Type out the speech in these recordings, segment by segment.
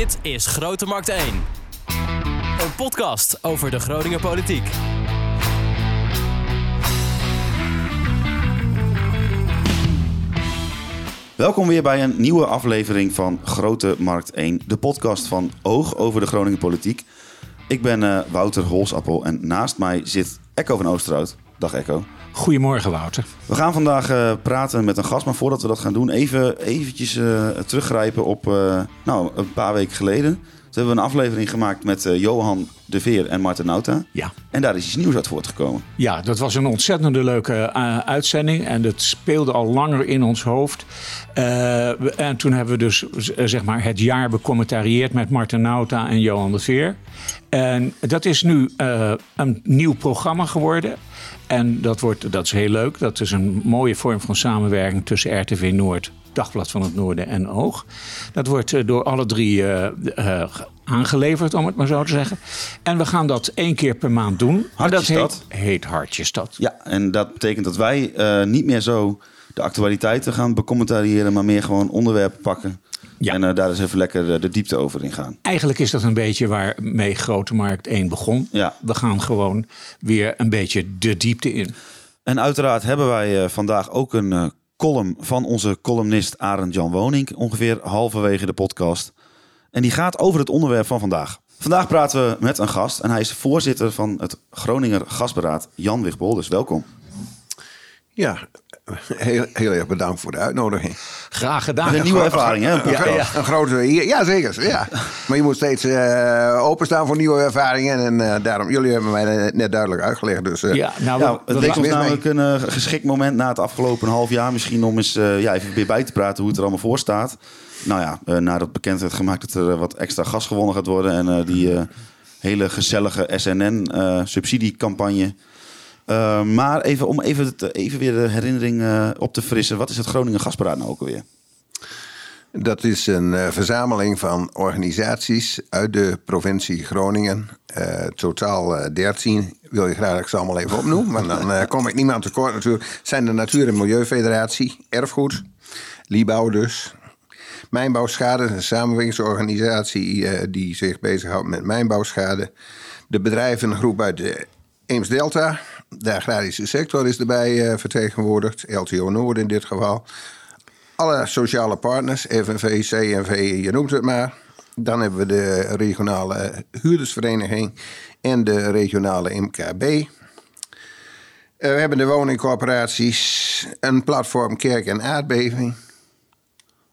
Dit is Grote Markt 1. Een podcast over de Groninger politiek. Welkom weer bij een nieuwe aflevering van Grote Markt 1, de podcast van Oog over de Groningen politiek. Ik ben eh, Wouter Holsappel en naast mij zit Echo van Oosterhout. Dag Echo. Goedemorgen Wouter. We gaan vandaag eh, praten met een gast, maar voordat we dat gaan doen, even eventjes eh, teruggrijpen op eh, nou, een paar weken geleden. Toen hebben we een aflevering gemaakt met Johan de Veer en Marten Nauta. Ja. En daar is iets nieuws uit voortgekomen. ja, dat was een ontzettende leuke uitzending en dat speelde al langer in ons hoofd. En toen hebben we dus zeg maar het jaar becommentarieerd met Marten Nauta en Johan de Veer. En dat is nu een nieuw programma geworden. En dat, wordt, dat is heel leuk. Dat is een mooie vorm van samenwerking tussen RTV Noord, Dagblad van het Noorden en Oog. Dat wordt eh, door alle drie eh, eh, aangeleverd, om het maar zo te zeggen. En we gaan dat één keer per maand doen. En dat Hartjestad. heet, heet Hartjestad. Ja, en dat betekent dat wij niet meer zo de actualiteiten gaan becommentariëren, maar meer gewoon onderwerpen pakken. Ja. En eh, daar eens even lekker eh, de diepte over in gaan. Eigenlijk is dat een beetje waarmee Grote Markt 1 begon. Ja. We gaan gewoon weer een beetje de diepte in. En uiteraard hebben wij eh, vandaag ook een column van onze columnist Arend Jan Woning, ongeveer halverwege de podcast. En die gaat over het onderwerp van vandaag. Vandaag praten we met een gast en hij is voorzitter van het Groninger Gasberaad, Jan Wigbol. Dus welkom. Ja, heel, heel erg bedankt voor de uitnodiging. Graag gedaan. Een nieuwe ervaring, hè? Een Ja, podcast. Een grote, ja zeker. Ja. Maar je moet steeds eh, openstaan voor nieuwe ervaringen. En eh, daarom, jullie hebben mij net duidelijk uitgelegd. Dus eh, Ja, nou, Nou, we- het leek ons mis mee. namelijk een geschikt moment na het afgelopen half jaar misschien om eens ja, even weer bij te praten hoe het er allemaal voor staat. Nou ja, nadat bekend werd gemaakt dat er wat extra gas gewonnen gaat worden en die hele gezellige SNN-subsidiecampagne. Eh, maar even om even, even weer de herinnering eh, op te frissen. Wat is het Groningen Gasberaad nou ook alweer? dat is een eh, verzameling van organisaties uit de provincie Groningen. Totaal eh, 13. Wil je graag ze allemaal even opnoem. Maar dan kom ik niemand tekort natuurlijk. Zijn de Natuur- en Milieufederatie, Erfgoed, Liebouw dus. Mijnbouwschade, een samenwerkingsorganisatie die zich bezighoudt met mijnbouwschade. De bedrijvengroep uit de Eems-Delta. De agrarische sector is erbij eh, vertegenwoordigd. LTO Noord in dit geval. Alle sociale partners, FNV, CNV, je noemt het maar. Dan hebben we de regionale huurdersvereniging en de regionale MKB. Eh, we hebben de woningcorporaties, een platform Kerk en Aardbeving.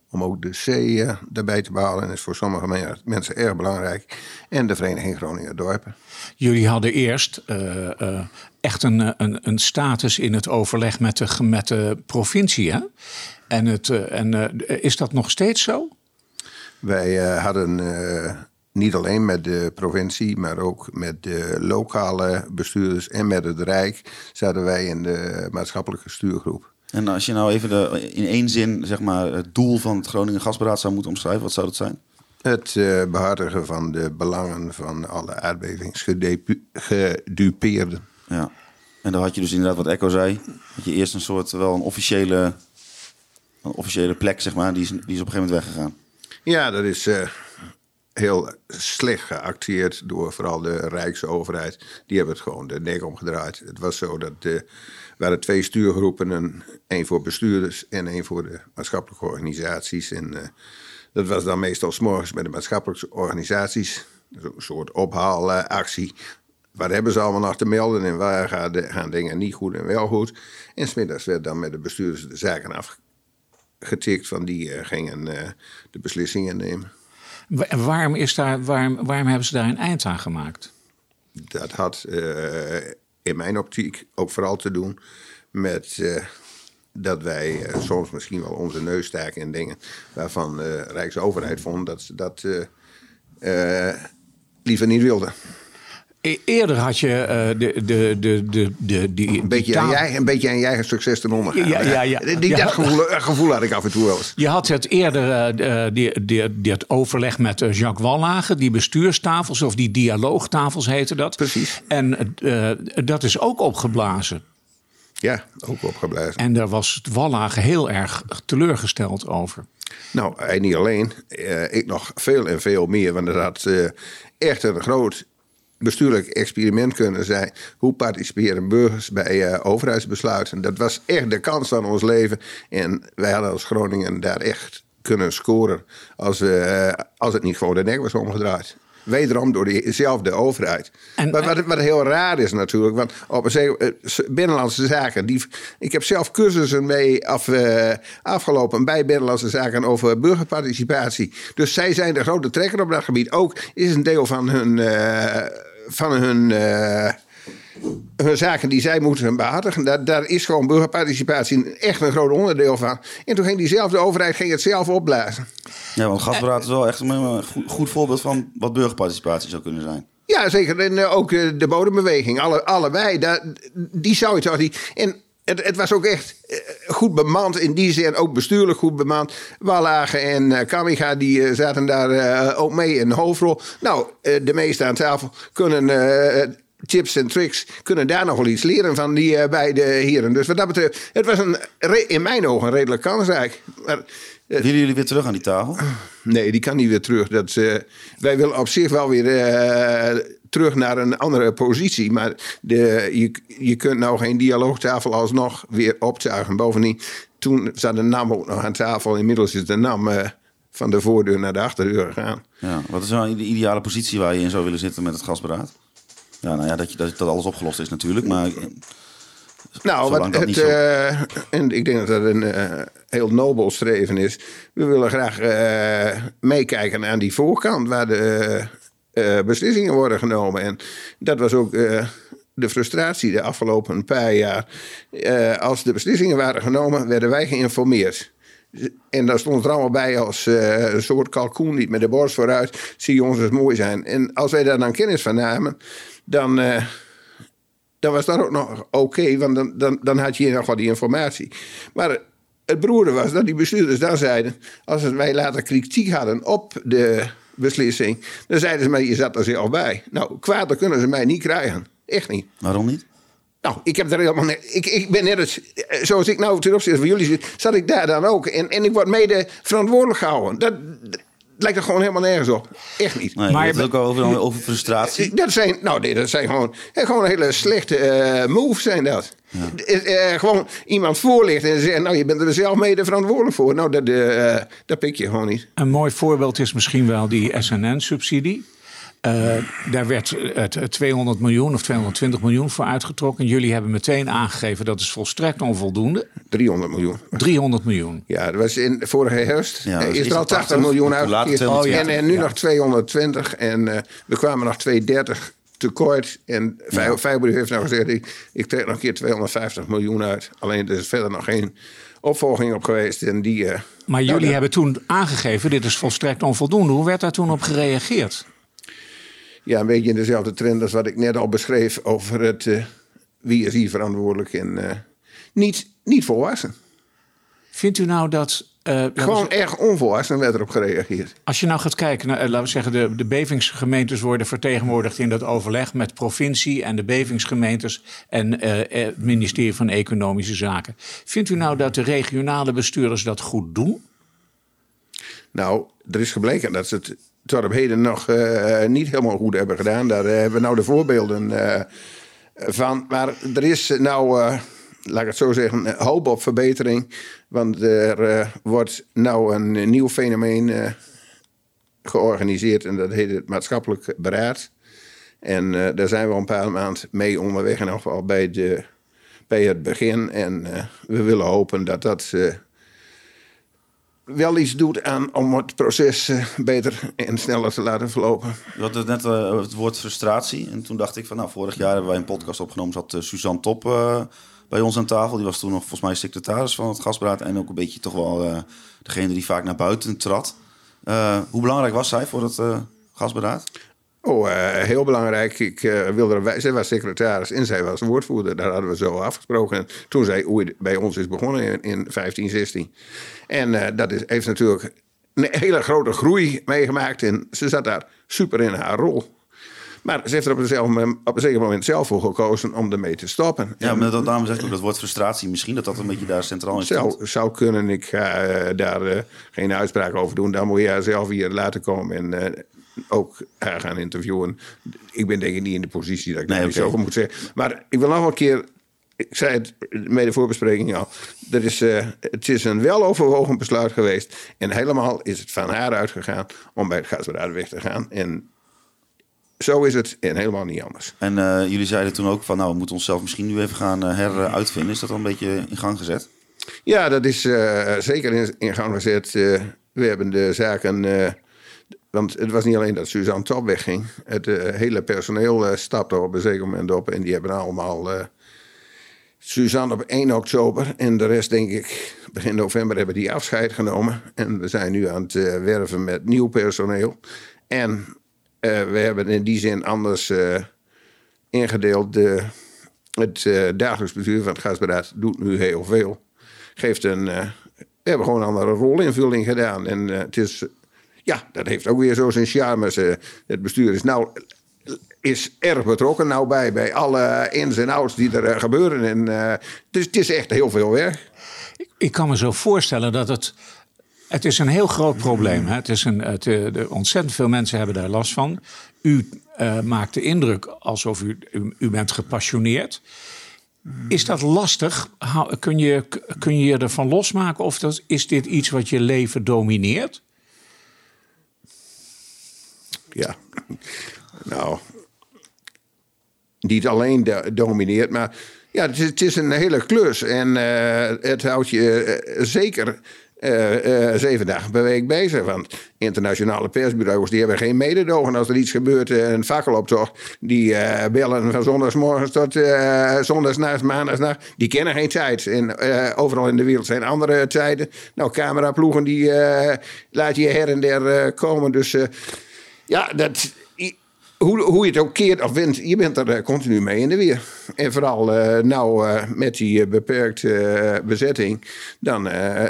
Om ook de C daarbij te behalen, is voor sommige men- mensen erg belangrijk. En de Vereniging Groninger Dorpen. Jullie hadden eerst eh, echt een, eh, een, een status in het overleg met de, met de provincie. Hè? En, het, eh, en eh, is dat nog steeds zo? Wij eh, hadden eh, niet alleen met de provincie, maar ook met de lokale bestuurders en met het Rijk zaten wij in de maatschappelijke stuurgroep. En als je nou even de, in één zin zeg maar, het doel van het Groningen Gasberaad zou moeten omschrijven, wat zou dat zijn? Het eh, behartigen van de belangen van alle aardbevingsgedupeerden. Ja. En dan had je dus inderdaad wat Echo zei. Dat je eerst een soort wel een officiële, een officiële plek, zeg maar, die is, die is op een gegeven moment weggegaan. Ja, dat is eh, heel slecht geacteerd door vooral de Rijksoverheid. Die hebben het gewoon de nek omgedraaid. Het was zo dat er waren twee stuurgroepen, een, één voor bestuurders en één voor de maatschappelijke organisaties. En eh, dat was dan meestal s'morgens met de maatschappelijke organisaties. Zo'n soort ophaalactie. Waar hebben ze allemaal nog te melden en waar gaan, de- gaan dingen niet goed en wel goed. En smiddags werd dan met de bestuurders de zaken afge getikt van die eh, gingen eh, de beslissingen nemen. En waarom, is daar, waarom, waarom hebben ze daar een eind aan gemaakt? Dat had eh, in mijn optiek ook vooral te doen met dat wij soms misschien wel onze neus staken in dingen waarvan de Rijksoverheid vond dat ze dat liever niet wilden. E- Eerder had je eh, de, de, de, de, de, die, Een beetje, aan, je, een beetje aan je eigen succes ten onder gaan. Ja, ja, ja. Die. Dat gevoel, eh, gevoel had ik af en toe wel eens. Je had het eerder, eh, die, die, dit overleg met Jacques Wallagen, die bestuurstafels of die dialoogtafels heette dat. Precies. En dat is ook opgeblazen. Ja, ook opgeblazen. En daar was Wallagen heel erg teleurgesteld over. Nou, hij niet alleen. Ik nog veel en veel meer. Want het had echt een groot bestuurlijk experiment kunnen zijn. Hoe participeren burgers bij eh, overheidsbesluiten? Dat was echt de kans van ons leven. En wij hadden als Groningen daar echt kunnen scoren. Als, eh, als het niet gewoon de nek was omgedraaid. Wederom door dezelfde overheid. En- wat, wat, wat heel raar is natuurlijk. Want op een zeker- eh, binnenlandse zaken. Die, ik heb zelf cursussen mee af, eh, afgelopen bij binnenlandse zaken over burgerparticipatie. Dus zij zijn de grote trekker op dat gebied. Ook is een deel van hun. eh, van hun hun zaken die zij moeten behartigen, daar, daar is gewoon burgerparticipatie echt een groot onderdeel van. En toen ging diezelfde overheid ging het zelf opblazen. Ja, want gasberaad is wel echt een goed, voorbeeld van wat burgerparticipatie zou kunnen zijn. Ja, zeker. En eh, ook eh, de bodembeweging. Alle, allebei. Daar, die zou je toch niet. En het, het was ook echt eh, goed bemand in die zin. Ook bestuurlijk goed bemand. Wallagen en eh Kamiga die zaten daar ook mee in de hoofdrol. Nou, de meesten aan tafel kunnen. Tips en tricks kunnen daar nog wel iets leren van die eh, beide heren. Dus wat dat betreft, het was een, in mijn ogen redelijk kansrijk. Maar, eh, Willen jullie weer terug aan die tafel? Nee, die kan niet weer terug. Dat, eh, wij willen op zich wel weer terug naar een andere positie. Maar de, je, je kunt nou geen dialoogtafel alsnog weer optuigen. Bovendien, toen zat de NAM ook nog aan tafel. Inmiddels is de NAM van de voordeur naar de achterdeur gegaan. Ja, wat is nou de ideale positie waar je in zou willen zitten met het gasberaad? Ja, nou ja, dat, je, dat, dat alles opgelost is natuurlijk, maar Nou, Zolang wat dat het, niet zo- eh, en ik denk dat dat een eh, heel nobel streven is. We willen graag eh, meekijken aan die voorkant waar de eh, beslissingen worden genomen. En dat was ook eh, de frustratie de afgelopen paar jaar. Eh, als de beslissingen waren genomen, werden wij geïnformeerd. En daar stond het er allemaal bij als eh, een soort kalkoen, niet met de borst vooruit. Zie je ons eens mooi zijn. En als wij daar dan kennis van namen, dan. eh, dan was dat ook nog oké, want dan, dan, dan had je nog wel die informatie. Maar het beroerde was dat die bestuurders dan zeiden... als wij later kritiek hadden op de beslissing... dan zeiden ze, maar je zat er zelf bij. Nou, kwaad kunnen ze mij niet krijgen. Echt niet. waarom niet? Nou, ik heb er helemaal net, ik, ik ben net als, eh, zoals ik nou ten opzichte van jullie zit, zat ik daar dan ook. En, en ik word mede verantwoordelijk gehouden. Dat lijkt er gewoon helemaal nergens op. Echt niet. Nee, Maar- je hebt het ook over, over frustratie. Dat zijn, nou, nee, dat zijn gewoon, hè, gewoon hele slechte eh moves zijn dat. Eh, eh, gewoon iemand voorlichten en zeggen, nou, je bent er zelf mede verantwoordelijk voor. Nou, dat, eh, dat pik je gewoon niet. Een mooi voorbeeld is misschien wel die SNN-subsidie. Eh, daar werd het eh, 200 miljoen of 220 miljoen voor uitgetrokken. Jullie hebben meteen aangegeven dat is volstrekt onvoldoende. 300 miljoen. 300 miljoen. Ja, dat was in vorige herfst. Ja, is is er al dat 80 80? miljoen uitgekeerd. 220. en, en nu nog 220. En eh, we kwamen nog 230 tekort. En Feyenoord heeft nou gezegd, ik, ik trek nog een keer 250 miljoen uit. Alleen er is verder nog geen opvolging op geweest. En die, eh, Maar nou, jullie hebben toen aangegeven, dit is volstrekt onvoldoende. Hoe werd daar toen op gereageerd? Ja, een beetje in dezelfde trend als wat ik net al beschreef over het eh, wie is hier verantwoordelijk en eh, niet, niet volwassen. Vindt u nou dat... eh, we Gewoon erg onvolwassen werd erop gereageerd. Als je nou gaat kijken, naar, laten we zeggen, de, de bevingsgemeentes worden vertegenwoordigd in dat overleg met provincie en de bevingsgemeentes en het ministerie van Economische Zaken. Vindt u nou dat de regionale bestuurders dat goed doen? Nou, er is gebleken dat ze het tot op heden nog eh, niet helemaal goed hebben gedaan. Daar eh, hebben we nou de voorbeelden eh, van. Maar er is nou, eh, laat ik het zo zeggen, hoop op verbetering. Want er eh, wordt nou een nieuw fenomeen eh, georganiseerd en dat heet het maatschappelijk beraad. En eh, daar zijn we een paar maanden mee onderweg, in ieder bij, bij het begin. En eh, we willen hopen dat dat eh, wel iets doet aan om het proces eh, beter en sneller te laten verlopen. Je had net eh, het woord frustratie. En toen dacht ik van, nou, vorig jaar hebben wij een podcast opgenomen. Zat eh, Suzanne Top bij ons aan tafel. Die was toen nog volgens mij secretaris van het gasberaad. En ook een beetje toch wel degene die vaak naar buiten trad. Hoe belangrijk was zij voor het gasberaad? Oh, eh, heel belangrijk. Ik eh, wilde erbij. Zij was secretaris en zij was woordvoerder. Daar hadden we zo afgesproken. En toen zij hoe het bij ons is begonnen in, in 15, 16. En eh, dat is, heeft natuurlijk een hele grote groei meegemaakt. En ze zat daar super in haar rol. Maar ze heeft er op een, zelf, op een zeker moment zelf voor gekozen om ermee te stoppen. Ja, maar dat, daarom zeg ik ook dat woord frustratie misschien, dat dat een beetje daar centraal in stond. zou, zou kunnen. Ik ga daar geen uitspraak over doen. Dan moet je haar zelf hier laten komen en ook haar gaan interviewen. Ik ben denk ik niet in de positie dat ik Nee, daar iets over moet zeggen. Maar ik wil nog een keer... Ik zei het bij de voorbespreking al. Er is, eh, het is een weloverwogen besluit geweest. En helemaal is het van haar uitgegaan om bij het gasbedrijf weg te gaan. En zo is het en helemaal niet anders. En eh, jullie zeiden toen ook van, nou, we moeten onszelf misschien nu even gaan eh, heruitvinden. Is dat al een beetje in gang gezet? Ja, dat is zeker in, in gang gezet. We hebben de zaken. Want het was niet alleen dat Suzanne Top wegging. Het eh, hele personeel eh, stapte op een zeker moment op. En die hebben allemaal. eh, Suzanne op 1 oktober. En de rest, denk ik, begin november hebben die afscheid genomen. En we zijn nu aan het werven met nieuw personeel. En we hebben in die zin anders ingedeeld. De, het dagelijks bestuur van het gasberaad doet nu heel veel. Geeft een. we hebben gewoon een andere rolinvulling gedaan. En het is. Ja, dat heeft ook weer zo zijn charmes. eh. het bestuur is nou. Is erg betrokken nou bij, bij alle ins en outs die er eh, gebeuren. En, dus het is echt heel veel werk. Ik kan me zo voorstellen dat het. Het is een heel groot probleem. Hè? Het is een, het, de, ontzettend veel mensen hebben daar last van. U maakt de indruk alsof u, u, bent gepassioneerd. Is dat lastig? Kun je, kun je je ervan losmaken? Of dat, is dit iets wat je leven domineert? Ja, nou, niet alleen do- domineert, maar ja, het is, een hele klus. En eh, het houdt je eh, zeker eh, zeven dagen per week bezig. Want internationale persbureaus die hebben geen mededogen als er iets gebeurt. Een fakkeloptocht, die bellen van zondagsmorgens tot zondagsnacht, maandagsnacht. Die kennen geen tijd. En overal in de wereld zijn andere tijden. Nou, cameraploegen die laat je her en der komen. Dus ja, dat, hoe, hoe je het ook keert of wint, je bent er eh, continu mee in de weer. En vooral eh, nou eh, met die beperkte bezetting, dan,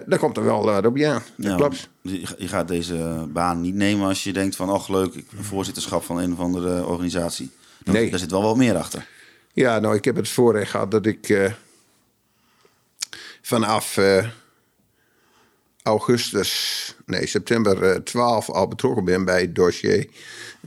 dan komt er wel wat op je aan. Dat Ja, klopt. Je, gaat deze baan niet nemen als je denkt van, ach leuk, ik voorzitterschap van een of andere organisatie. Nee. Daar zit wel wat meer achter. Ja, nou, ik heb het voorrecht gehad dat ik vanaf augustus, nee, september eh, 12 al betrokken ben bij het dossier.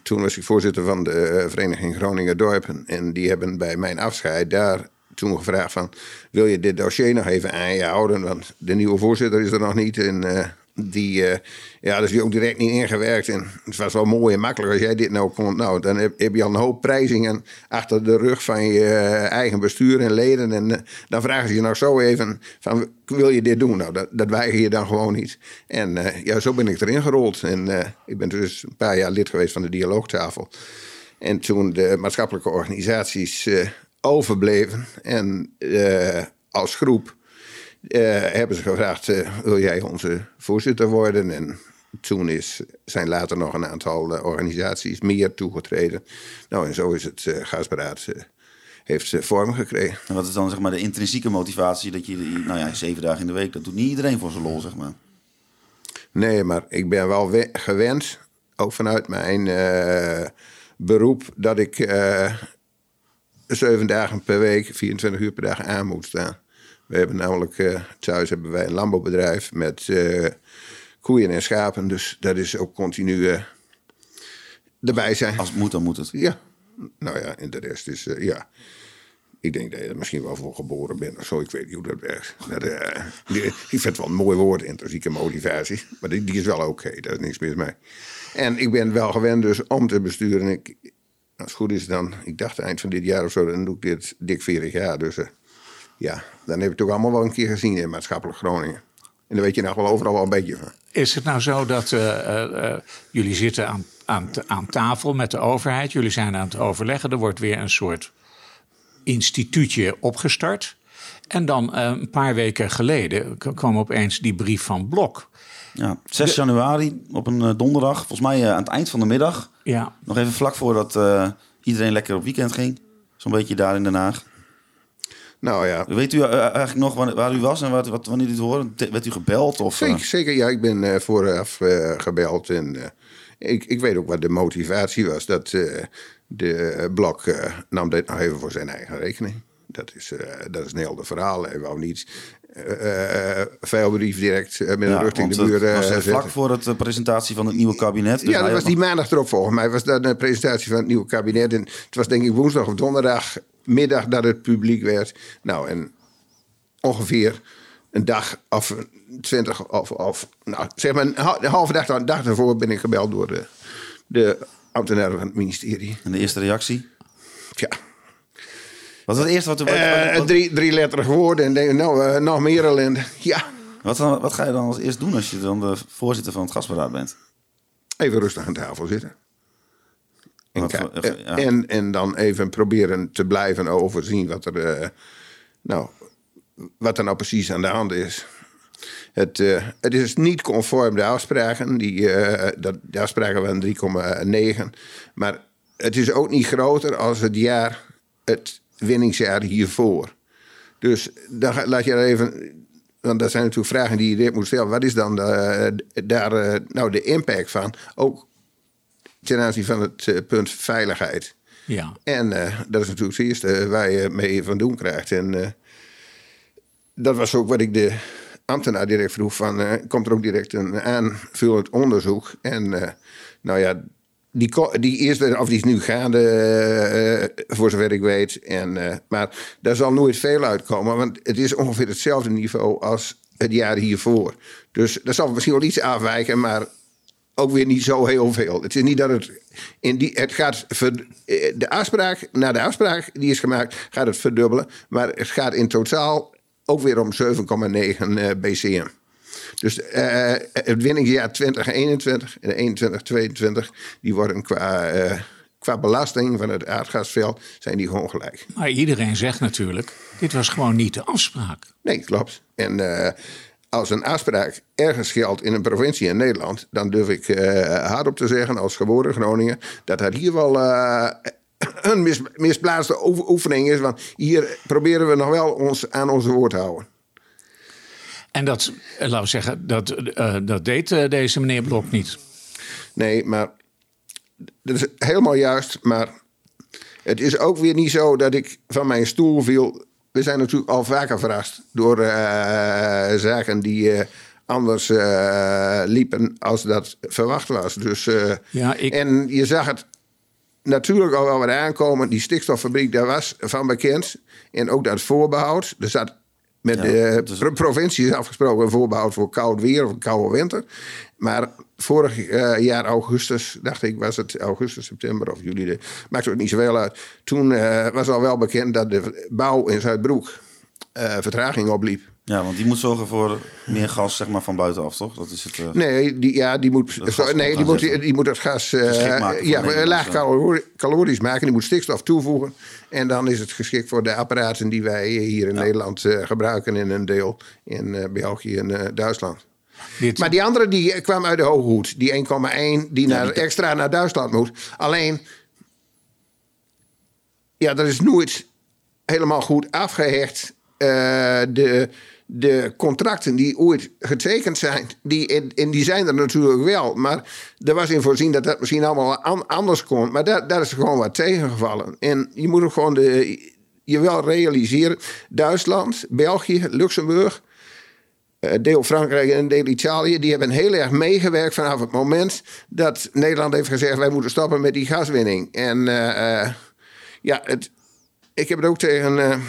Toen was ik voorzitter van de eh, Vereniging Groningen Dorpen. En die hebben bij mijn afscheid daar toen gevraagd van... wil je dit dossier nog even aan je houden? Want de nieuwe voorzitter is er nog niet. Eh, die, eh, ja, dus die ook direct niet ingewerkt. En het was wel mooi en makkelijk als jij dit nou kon. Nou, dan heb, je al een hoop prijzingen achter de rug van je eh, eigen bestuur en leden. En eh, dan vragen ze je nou zo even van, wil je dit doen? Nou, dat, dat weiger je dan gewoon niet. En ja, zo ben ik erin gerold. En ik ben dus een paar jaar lid geweest van de dialoogtafel. En toen de maatschappelijke organisaties overbleven en als groep hebben ze gevraagd: eh, wil jij onze voorzitter worden? En toen is, zijn later nog een aantal eh, organisaties meer toegetreden. Nou, en zo is het gasberaad eh, heeft vorm gekregen. En wat is dan zeg maar de intrinsieke motivatie dat je, nou ja, zeven dagen in de week, dat doet niet iedereen voor zijn lol, zeg maar. Nee, maar ik ben wel we- gewend, ook vanuit mijn eh, beroep, dat ik eh, zeven dagen per week, 24 uur per dag aan moet staan. We hebben namelijk eh, thuis hebben wij een landbouwbedrijf met eh, koeien en schapen, dus dat is ook continu eh, erbij zijn. Als het moet, dan moet het. Ja, nou ja, en de rest is, ja. Ik denk dat je er misschien wel voor geboren bent of zo. Ik weet niet hoe dat werkt. Dat, die- ik vind het wel een mooi woord, intrinsieke motivatie. Maar die, die is wel oké, daar is niks mis mee. En ik ben wel gewend dus om te besturen. Ik, als het goed is dan, ik dacht eind van dit jaar of zo, dan doe ik dit dik 40 jaar. Dus ja, dan heb ik het ook allemaal wel een keer gezien in maatschappelijk Groningen. En dan weet je nog wel overal wel een beetje van. Is het nou zo dat eh, eh, eh, jullie zitten aan, aan, aan tafel met de overheid, jullie zijn aan het overleggen, er wordt weer een soort instituutje opgestart. En dan eh, een paar weken geleden kwam opeens die brief van Blok. Ja, 6 januari op een donderdag, volgens mij aan het eind van de middag. Ja, Nog even vlak voordat eh, iedereen lekker op weekend ging. Zo'n beetje daar in Den Haag. Nou ja, Weet u eh, eigenlijk nog waar u was en wat, wat, wanneer u het hoorde? Werd u gebeld? Of, eh, Zeker, zeker. Ja, ik ben eh, vooraf eh, gebeld. En eh, ik, ik weet ook wat de motivatie was. Dat, eh, de Blok eh, nam dit nog even voor zijn eigen rekening. Dat is, eh, dat is een heel verhaal. Hij wou niet uh, veel brief direct met een rug in de muur uh, was zetten. vlak voor de presentatie van het nieuwe kabinet. Dus ja, dat was die maandag erop volgens mij. was dat de presentatie van het nieuwe kabinet. En het was denk ik woensdag of donderdagmiddag dat het publiek werd. Nou, en ongeveer een dag of twintig of, of nou, zeg maar een halve dag, een dag ervoor ben ik gebeld door de, de ambtenaren van het ministerie. En de eerste reactie? Ja. Wat was het eerste wat... Uh, wat, drie, drie letterige woorden en denk nou, uh, nog meer ellende. Ja. wat, dan- wat ga je dan als eerst doen als je dan de voorzitter van het gasberaad bent? Even rustig aan tafel zitten. En, Wat ja. en, en dan even proberen te blijven overzien wat er, eh, nou, wat er nou precies aan de hand is. Het, eh, het is niet conform de afspraken. Die, eh, dat, de afspraken waren 3,9. Maar het is ook niet groter als het jaar, het winningsjaar hiervoor. Dus dan laat je er even. Want dat zijn natuurlijk vragen die je direct moet stellen. Wat is dan de, daar eh, nou de impact van? Ook ten aanzien van het eh, punt veiligheid. Ja. En eh, dat is natuurlijk het eerste waar je mee van doen krijgt. En eh, dat was ook wat ik de ambtenaar direct vroeg: van, eh, komt er ook direct een aanvullend onderzoek? En eh, nou ja, die, die eerste, of die is nu gaande, eh, voor zover ik weet. En, eh, maar daar zal nooit veel uitkomen, want het is ongeveer hetzelfde niveau als het jaar hiervoor. Dus dat zal misschien wel iets afwijken, maar ook weer niet zo heel veel. Het is niet dat het in die het gaat eh, de afspraak na de afspraak die is gemaakt gaat het verdubbelen, maar het gaat in totaal ook weer om 7,9 eh, BCM. Dus eh, het winningsjaar 2021 en 21, 22 die worden qua qua belasting van het aardgasveld zijn die gewoon gelijk. Maar iedereen zegt natuurlijk, dit was gewoon niet de afspraak. Nee, klopt. En als een afspraak ergens geldt in een provincie in Nederland, dan durf ik hardop te zeggen, als geboren Groningen, dat dat hier wel een mis, misplaatste oe- oefening is. Want hier proberen we nog wel ons aan onze woord te houden. En dat, eh, laten we zeggen, dat, eh, dat deed eh, deze meneer Blok niet. Nee, maar dat is helemaal juist. Maar het is ook weer niet zo dat ik van mijn stoel viel. We zijn natuurlijk al vaker verrast door zaken die anders liepen als dat verwacht was. Dus, Ja, ik- En je zag het natuurlijk al wel wat aankomen. Die stikstoffabriek, daar was van bekend. En ook dat voorbehoud. Er zat met Ja, de dus- pro- provincie is afgesproken een voorbehoud voor koud weer of een koude winter. Maar vorig eh, jaar augustus, dacht ik, was het augustus, september of juli, de, maakt ook niet zoveel uit. Toen eh, was al wel bekend dat de bouw in Zuidbroek eh, vertraging opliep. Ja, want die moet zorgen voor meer gas zeg maar, van buitenaf, toch? Dat is het. eh, Nee, die, ja, die moet, zo- nee, die, moet, die moet het gas eh, voor ja, laag calori- calorisch maken. Die moet stikstof toevoegen. En dan is het geschikt voor de apparaten die wij hier in Nederland eh, gebruiken. In een deel in België en eh, Duitsland. Dit, Maar die andere die kwam uit de hoge hoed. Die 1,1 die, naar, extra naar Duitsland moet. Alleen, ja, dat is nooit helemaal goed afgehecht. Eh, de, de contracten die ooit getekend zijn, die, en, die zijn er natuurlijk wel. Maar er was in voorzien dat dat misschien allemaal an- anders kon. Maar daar, daar is gewoon wat tegengevallen. En je moet ook gewoon de, je wel realiseren. Duitsland, België, Luxemburg eh, deel Frankrijk en deel Italië, die hebben heel erg meegewerkt vanaf het moment dat Nederland heeft gezegd: wij moeten stoppen met die gaswinning. En eh, ja, het, ik heb het ook tegen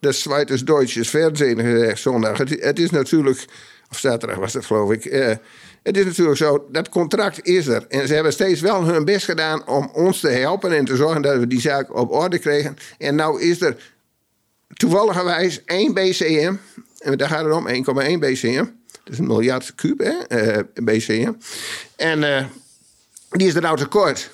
de Zweites Deutsches Fernsehen gezegd zondag. Het, is natuurlijk, of zaterdag was het geloof ik. eh, het is natuurlijk zo, dat contract is er. En ze hebben steeds wel hun best gedaan om ons te helpen en te zorgen dat we die zaak op orde kregen. En nou is er toevalligerwijs 1 BCM. En daar gaat het om, 1,1 BCM. Dat is een miljard kuub, hè, eh, BCM. En eh, die is er nou tekort.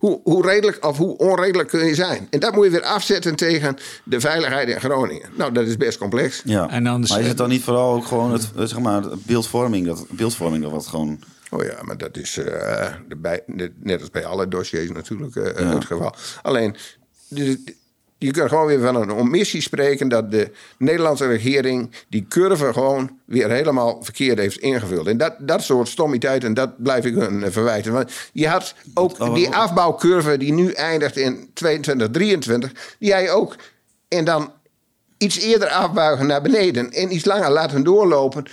Hoe, hoe redelijk of hoe onredelijk kun je zijn? En dat moet je weer afzetten tegen de veiligheid in Groningen. Nou, dat is best complex. ja. En dan- maar is het dan niet vooral ook gewoon het, zeg maar, beeldvorming, dat, beeldvorming dat wat gewoon... Oh ja, maar dat is eh, de bij, de- net als bij alle dossiers natuurlijk eh, het geval. Alleen, de- je kunt gewoon weer van een omissie spreken dat de Nederlandse regering die curve gewoon weer helemaal verkeerd heeft ingevuld. En dat, dat soort stommiteiten, dat blijf ik hun verwijten. Want je had ook die afbouwcurve die nu eindigt in 22, 23, die jij ook. En dan iets eerder afbuigen naar beneden en iets langer laten doorlopen.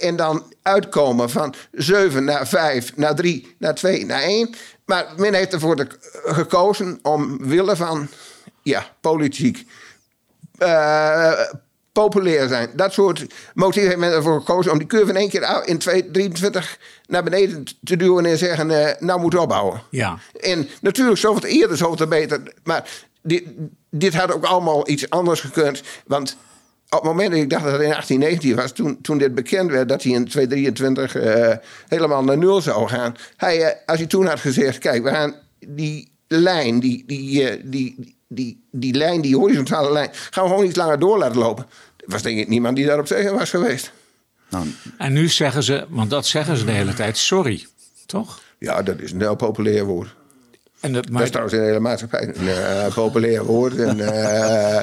En dan uitkomen van 7 naar 5, naar 3, naar 2, naar 1. Maar men heeft ervoor gekozen om willen van ja, politiek uh, populair zijn. Dat soort motieven heeft men ervoor gekozen om die curve in één keer in 2023 naar beneden te duwen en zeggen: uh, nou moet opbouwen. Ja. En natuurlijk, zoveel eerder, zoveel beter. Maar dit, dit had ook allemaal iets anders gekund. Want op het moment dat ik dacht dat het in 1819 was, toen, toen dit bekend werd dat hij in 2023 uh, helemaal naar nul zou gaan. Hij, uh, als hij toen had gezegd: kijk, we gaan die lijn, die, die, uh, die, die, die lijn, die horizontale lijn, gaan we gewoon iets langer door laten lopen. Er was denk ik niemand die daarop tegen was geweest. Nou, en nu zeggen ze, want dat zeggen ze de hele tijd, sorry, toch? Ja, dat is een heel populair woord. En dat, maar... dat is trouwens in de hele maatschappij een uh, populair woord. En, uh,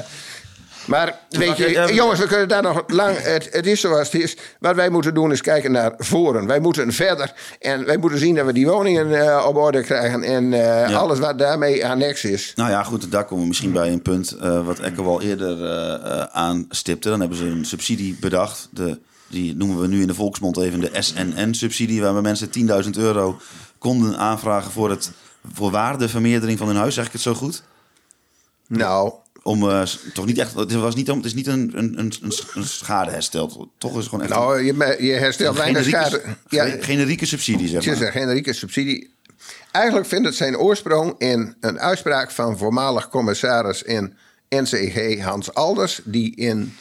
Maar weet je, jongens, we kunnen daar nog lang. Het, het, is zoals het is. Wat wij moeten doen is kijken naar voren. Wij moeten verder. En wij moeten zien dat we die woningen uh, op orde krijgen. En uh, alles wat daarmee annex is. Nou ja, goed, daar komen we misschien bij een punt. Uh, wat Ekke al eerder aanstipte. Dan hebben ze een subsidie bedacht. De, die noemen we nu in de volksmond even de SNN-subsidie. Waarbij mensen 10.000 euro konden aanvragen voor, het, voor waardevermeerdering van hun huis. Zeg ik het zo goed? Nou, om uh, toch niet echt. Het, was niet, het is niet een, een, een, een schadeherstel. Toch is het gewoon echt. Nou, je, je herstelt weinig schade. Ja, generieke subsidie, zeg maar. Het is een generieke subsidie. Eigenlijk vindt het zijn oorsprong in een uitspraak van voormalig commissaris in NCG Hans Alders, die in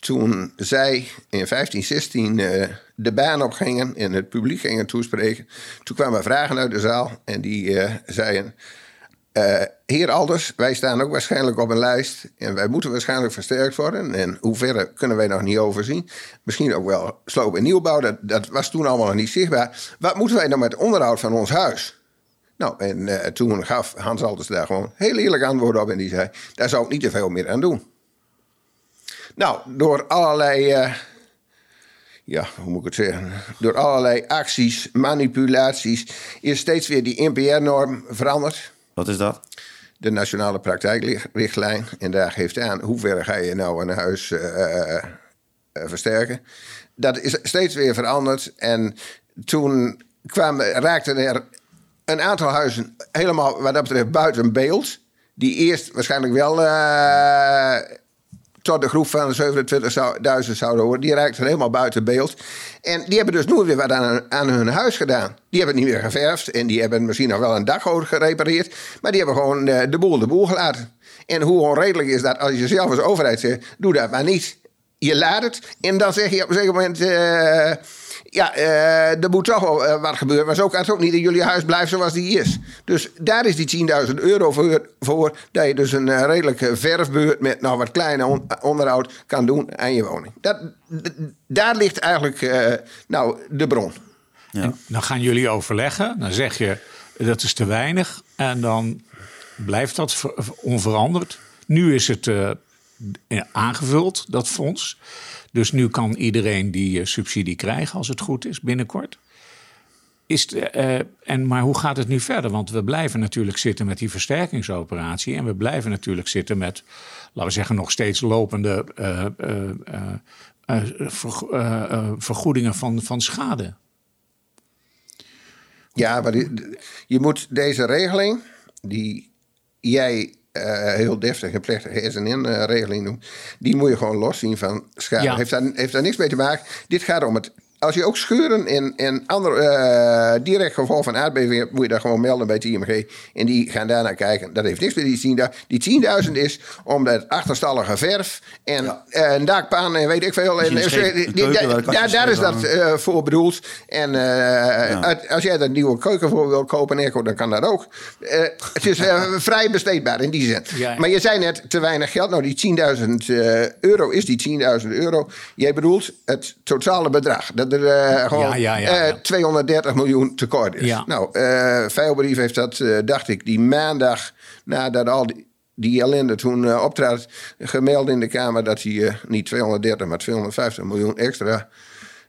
toen zij in 1516 uh, de baan opgingen en het publiek gingen toespreken, toen kwamen vragen uit de zaal en die uh, zeiden: uh, heer Alders, wij staan ook waarschijnlijk op een lijst. En wij moeten waarschijnlijk versterkt worden. En hoe ver kunnen wij nog niet overzien. Misschien ook wel sloop en nieuwbouw. Dat, dat was toen allemaal nog niet zichtbaar. Wat moeten wij dan met onderhoud van ons huis? Nou, en uh, toen gaf Hans Alders daar gewoon heel eerlijk antwoord op. En die zei, daar zou ik niet te veel meer aan doen. Nou, door allerlei... Uh, ja, hoe moet ik het zeggen? Door allerlei acties, manipulaties... is steeds weer die NPR-norm veranderd. Wat is dat? De nationale praktijkrichtlijn. En daar geeft aan hoe ver ga je nou een huis uh, uh, versterken. Dat is steeds weer veranderd. En toen kwamen, raakten er een aantal huizen helemaal wat dat betreft buiten beeld. Die eerst waarschijnlijk wel tot de groep van 27.000 zouden horen. Die raakten helemaal buiten beeld. En die hebben dus nooit weer wat aan, hun huis gedaan. Die hebben niet meer geverfd en die hebben misschien nog wel een dakgoot gerepareerd. Maar die hebben gewoon de, eh, de boel de boel gelaten. En hoe onredelijk is dat als je zelf als overheid zegt, doe dat maar niet. Je laat het en dan zeg je op een zeker moment... Uh, ja, uh, er moet toch wel uh, wat gebeuren. Maar zo kan het ook niet dat jullie huis blijft zoals die is. Dus daar is die 10.000 euro voor, voor. Dat je dus een uh, redelijke verfbeurt met nog wat kleine on onderhoud kan doen aan je woning. Dat, daar ligt eigenlijk nou, de bron. Ja. Dan gaan jullie overleggen. Dan zeg je dat is te weinig. En dan blijft dat onveranderd. Nu is het aangevuld, dat fonds. Dus nu kan iedereen die uh, subsidie krijgen als het goed is binnenkort. Is uh, en, maar hoe gaat het nu verder? Want we blijven natuurlijk zitten met die versterkingsoperatie. En we blijven natuurlijk zitten met, laten we zeggen, nog steeds lopende uh, vergoedingen van, van schade. Ja, maar je moet deze regeling die jij uh, heel deftig en plechtige SNN-regeling noemt. Die moet je gewoon loszien van schade. Heeft, daar, heeft daar niks mee te maken. Dit gaat om het als je ook scheuren en, en andere uh, direct gevolg van aardbevingen hebt, moet je dat gewoon melden bij het IMG. En die gaan daarnaar kijken. Dat heeft niks met die 10.000. Die 10.000 is omdat achterstallige verf en ja. uh, een dakpan en weet ik veel. En, daar, daar is dat uh, voor bedoeld. En ja. als jij dat nieuwe keuken voor wil kopen, Echo, dan kan dat ook. het is vrij besteedbaar in die zin. Ja. Maar je zei net te weinig geld. Nou, die 10.000 euro is die 10.000 euro. Jij bedoelt het totale bedrag. Dat er uh, gewoon ja, ja, uh, 230 miljoen tekort is. Nou, uh, Veilbrief heeft dat, uh, dacht ik, die maandag nadat al die, die ellende toen uh, optrad, gemeld in de Kamer dat hij uh, niet 230, maar 250 miljoen extra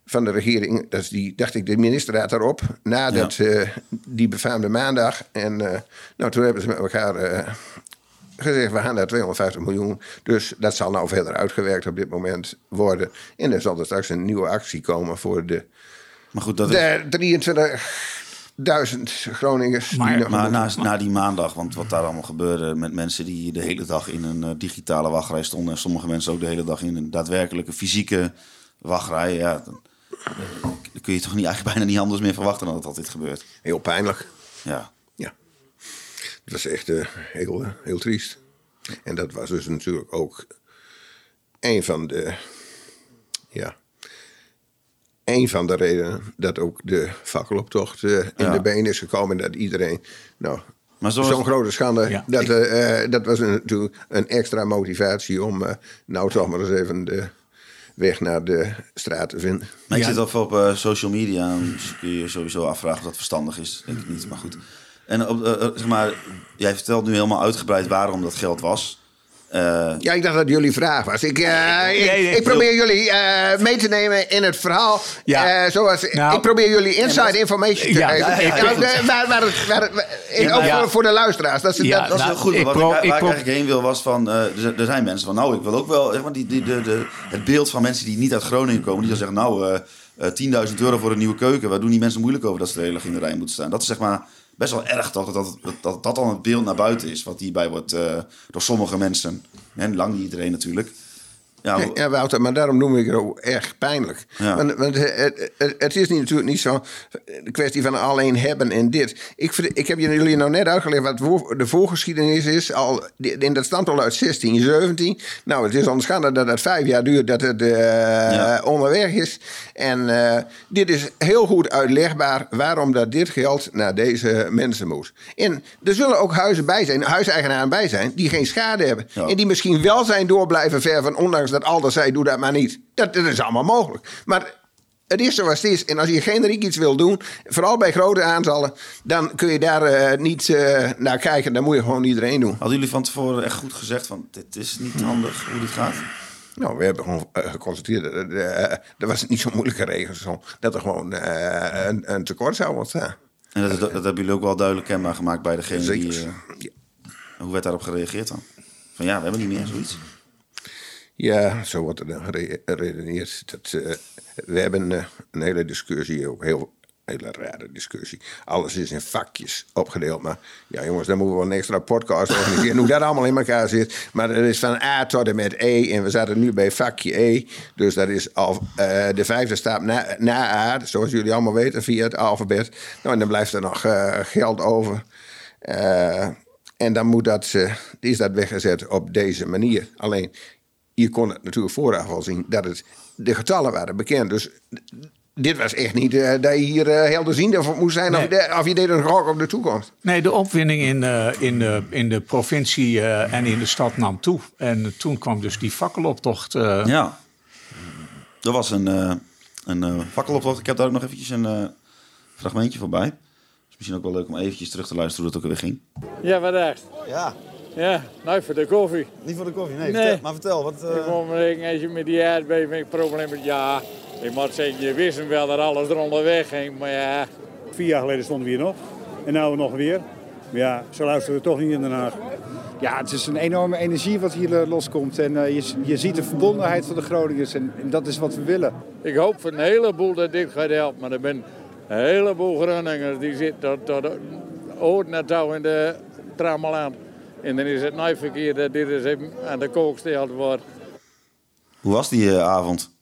van de regering. Dat is die, dacht ik, de ministerraad daarop. Na dat, ja. die befaamde maandag. En nou, toen hebben ze met elkaar gezegd, we gaan naar 250 miljoen. Dus dat zal nou verder uitgewerkt op dit moment worden. En er zal er straks een nieuwe actie komen voor de, maar goed, dat de 23.000 Groningers. Maar, die maar na, na, die maandag, want wat daar allemaal gebeurde met mensen die de hele dag in een uh, digitale wachtrij stonden. En sommige mensen ook de hele dag in een daadwerkelijke fysieke wachtrij. Ja, dan, dan kun je toch niet, eigenlijk bijna niet anders meer verwachten dan dat dit gebeurt. Heel pijnlijk. Ja. Het was echt uh, heel, uh, heel triest. En dat was dus natuurlijk ook een van de. Ja. Een van de redenen dat ook de fakkeloptocht uh, in ja. de been is gekomen. Dat iedereen. Nou, Zo'n grote schande. Ja. Dat, uh, dat was een, natuurlijk een extra motivatie om uh, nou toch maar eens even de weg naar de straat te vinden. Maar ik ja. zit al op uh, social media. Dus kun je je sowieso afvragen of dat verstandig is. Denk ik niet, maar goed. En op, uh, zeg maar, jij vertelt nu helemaal uitgebreid waarom dat geld was. Uh, ja, ik dacht dat jullie vraag was. Ik, uh, ik, nee, nee, ik, probeer jullie uh, mee te nemen in het verhaal. Ja. zoals, nou, ik probeer jullie inside information te ja, geven. Ja, nou, waar, waar het, waar het, ook voor, voor, de luisteraars. Dat is, dat, dat is nou, goed. Ik wat pro, ik, waar ik, eigenlijk heen wil was van... Er, er, zijn mensen van... Nou, ik wil ook wel... Zeg maar, die, die, de, de, het beeld van mensen die niet uit Groningen komen... die dan zeggen... Nou, 10.000 euro voor een nieuwe keuken. Waar doen die mensen moeilijk over dat ze de hele dag in de rij moeten staan? Dat is zeg maar best wel erg dat, dat, dat dat dan het beeld naar buiten is. Wat hierbij wordt uh, door sommige mensen. En lang niet iedereen natuurlijk. Ja, ja, Wouter, maar daarom noem ik het ook erg pijnlijk. Ja. Want, want het, het, het, is niet, natuurlijk niet zo de kwestie van alleen hebben en dit. Ik, ik heb jullie nou net uitgelegd wat de voorgeschiedenis is. Al, in dat stamt al uit 1617. Nou, het is onschande dat het vijf jaar duurt dat het uh, ja. onderweg is. En uh, dit is heel goed uitlegbaar waarom dat dit geld naar deze mensen moet. En er zullen ook huizen bij zijn, huiseigenaren bij zijn, die geen schade hebben. En die misschien wel zijn door blijven verven, ondanks dat Alder zei, doe dat maar niet. Dat, dat is allemaal mogelijk. Maar het is zoals het is. En als je generiek iets wil doen, vooral bij grote aantallen, dan kun je daar uh, niet uh, naar kijken. Dan moet je gewoon iedereen doen. Hadden jullie van tevoren echt goed gezegd van dit is niet handig hoe dit gaat? Nou, we hebben gewoon uh, geconstateerd dat er was niet zo'n moeilijke regels. Dat er gewoon een, een, tekort zou ontstaan. En dat, dat, dat, hebben jullie ook wel duidelijk kenbaar gemaakt bij degene die... Ja. Hoe werd daarop gereageerd dan? Van ja, we hebben niet meer zoiets. Ja, zo wordt er dan geredeneerd. Dat, uh, we hebben uh, een hele discussie, ook heel hele rare discussie. Alles is in vakjes opgedeeld. Maar ja, jongens, dan moeten we wel een extra podcast organiseren. hoe dat allemaal in elkaar zit. Maar er is van A tot en met E. En we zaten nu bij vakje E. Dus dat is al, uh, de vijfde stap na, na A. Zoals jullie allemaal weten via het alfabet. Nou, en dan blijft er nog geld over. En dan moet dat, is dat weggezet op deze manier. Alleen, je kon het natuurlijk vooraf al zien dat het, de getallen waren bekend. Dus dit was echt niet uh, dat je hier uh, helderziende voor moest zijn nee. of, de, of, je deed een gok op de toekomst. Nee, de opwinding in, uh, in, de, in de provincie en in de stad nam toe. En toen kwam dus die fakkeloptocht. Ja, er was een, een fakkeloptocht. Ik heb daar ook nog eventjes een fragmentje voorbij. is misschien ook wel leuk om eventjes terug te luisteren hoe dat ook weer ging. Ja, wat echt? Ja. Ja, nou voor de koffie. Niet voor de koffie, nee. nee. Vertel, maar vertel, wat... Uh... Ik moet me als je met die aardbeving hebt. Ja, ik moet zeggen, je wist wel dat alles eronder weg ging, maar ja... Vier jaar geleden stonden we hier nog. En nu nog weer. Maar ja, zo luisteren we toch niet in Den Haag. Ja, het is een enorme energie wat hier uh, loskomt. En uh, je, je ziet de verbondenheid van de Groningers. En, en, dat is wat we willen. Ik hoop voor een heleboel dat dit gaat helpen. Maar er zijn een heleboel Groningers die zitten tot, tot oud naar touw in de trammelaan. En dan is het nooit verkeerd dat dit eens even aan de kook gesteld wordt. Hoe was die uh, avond?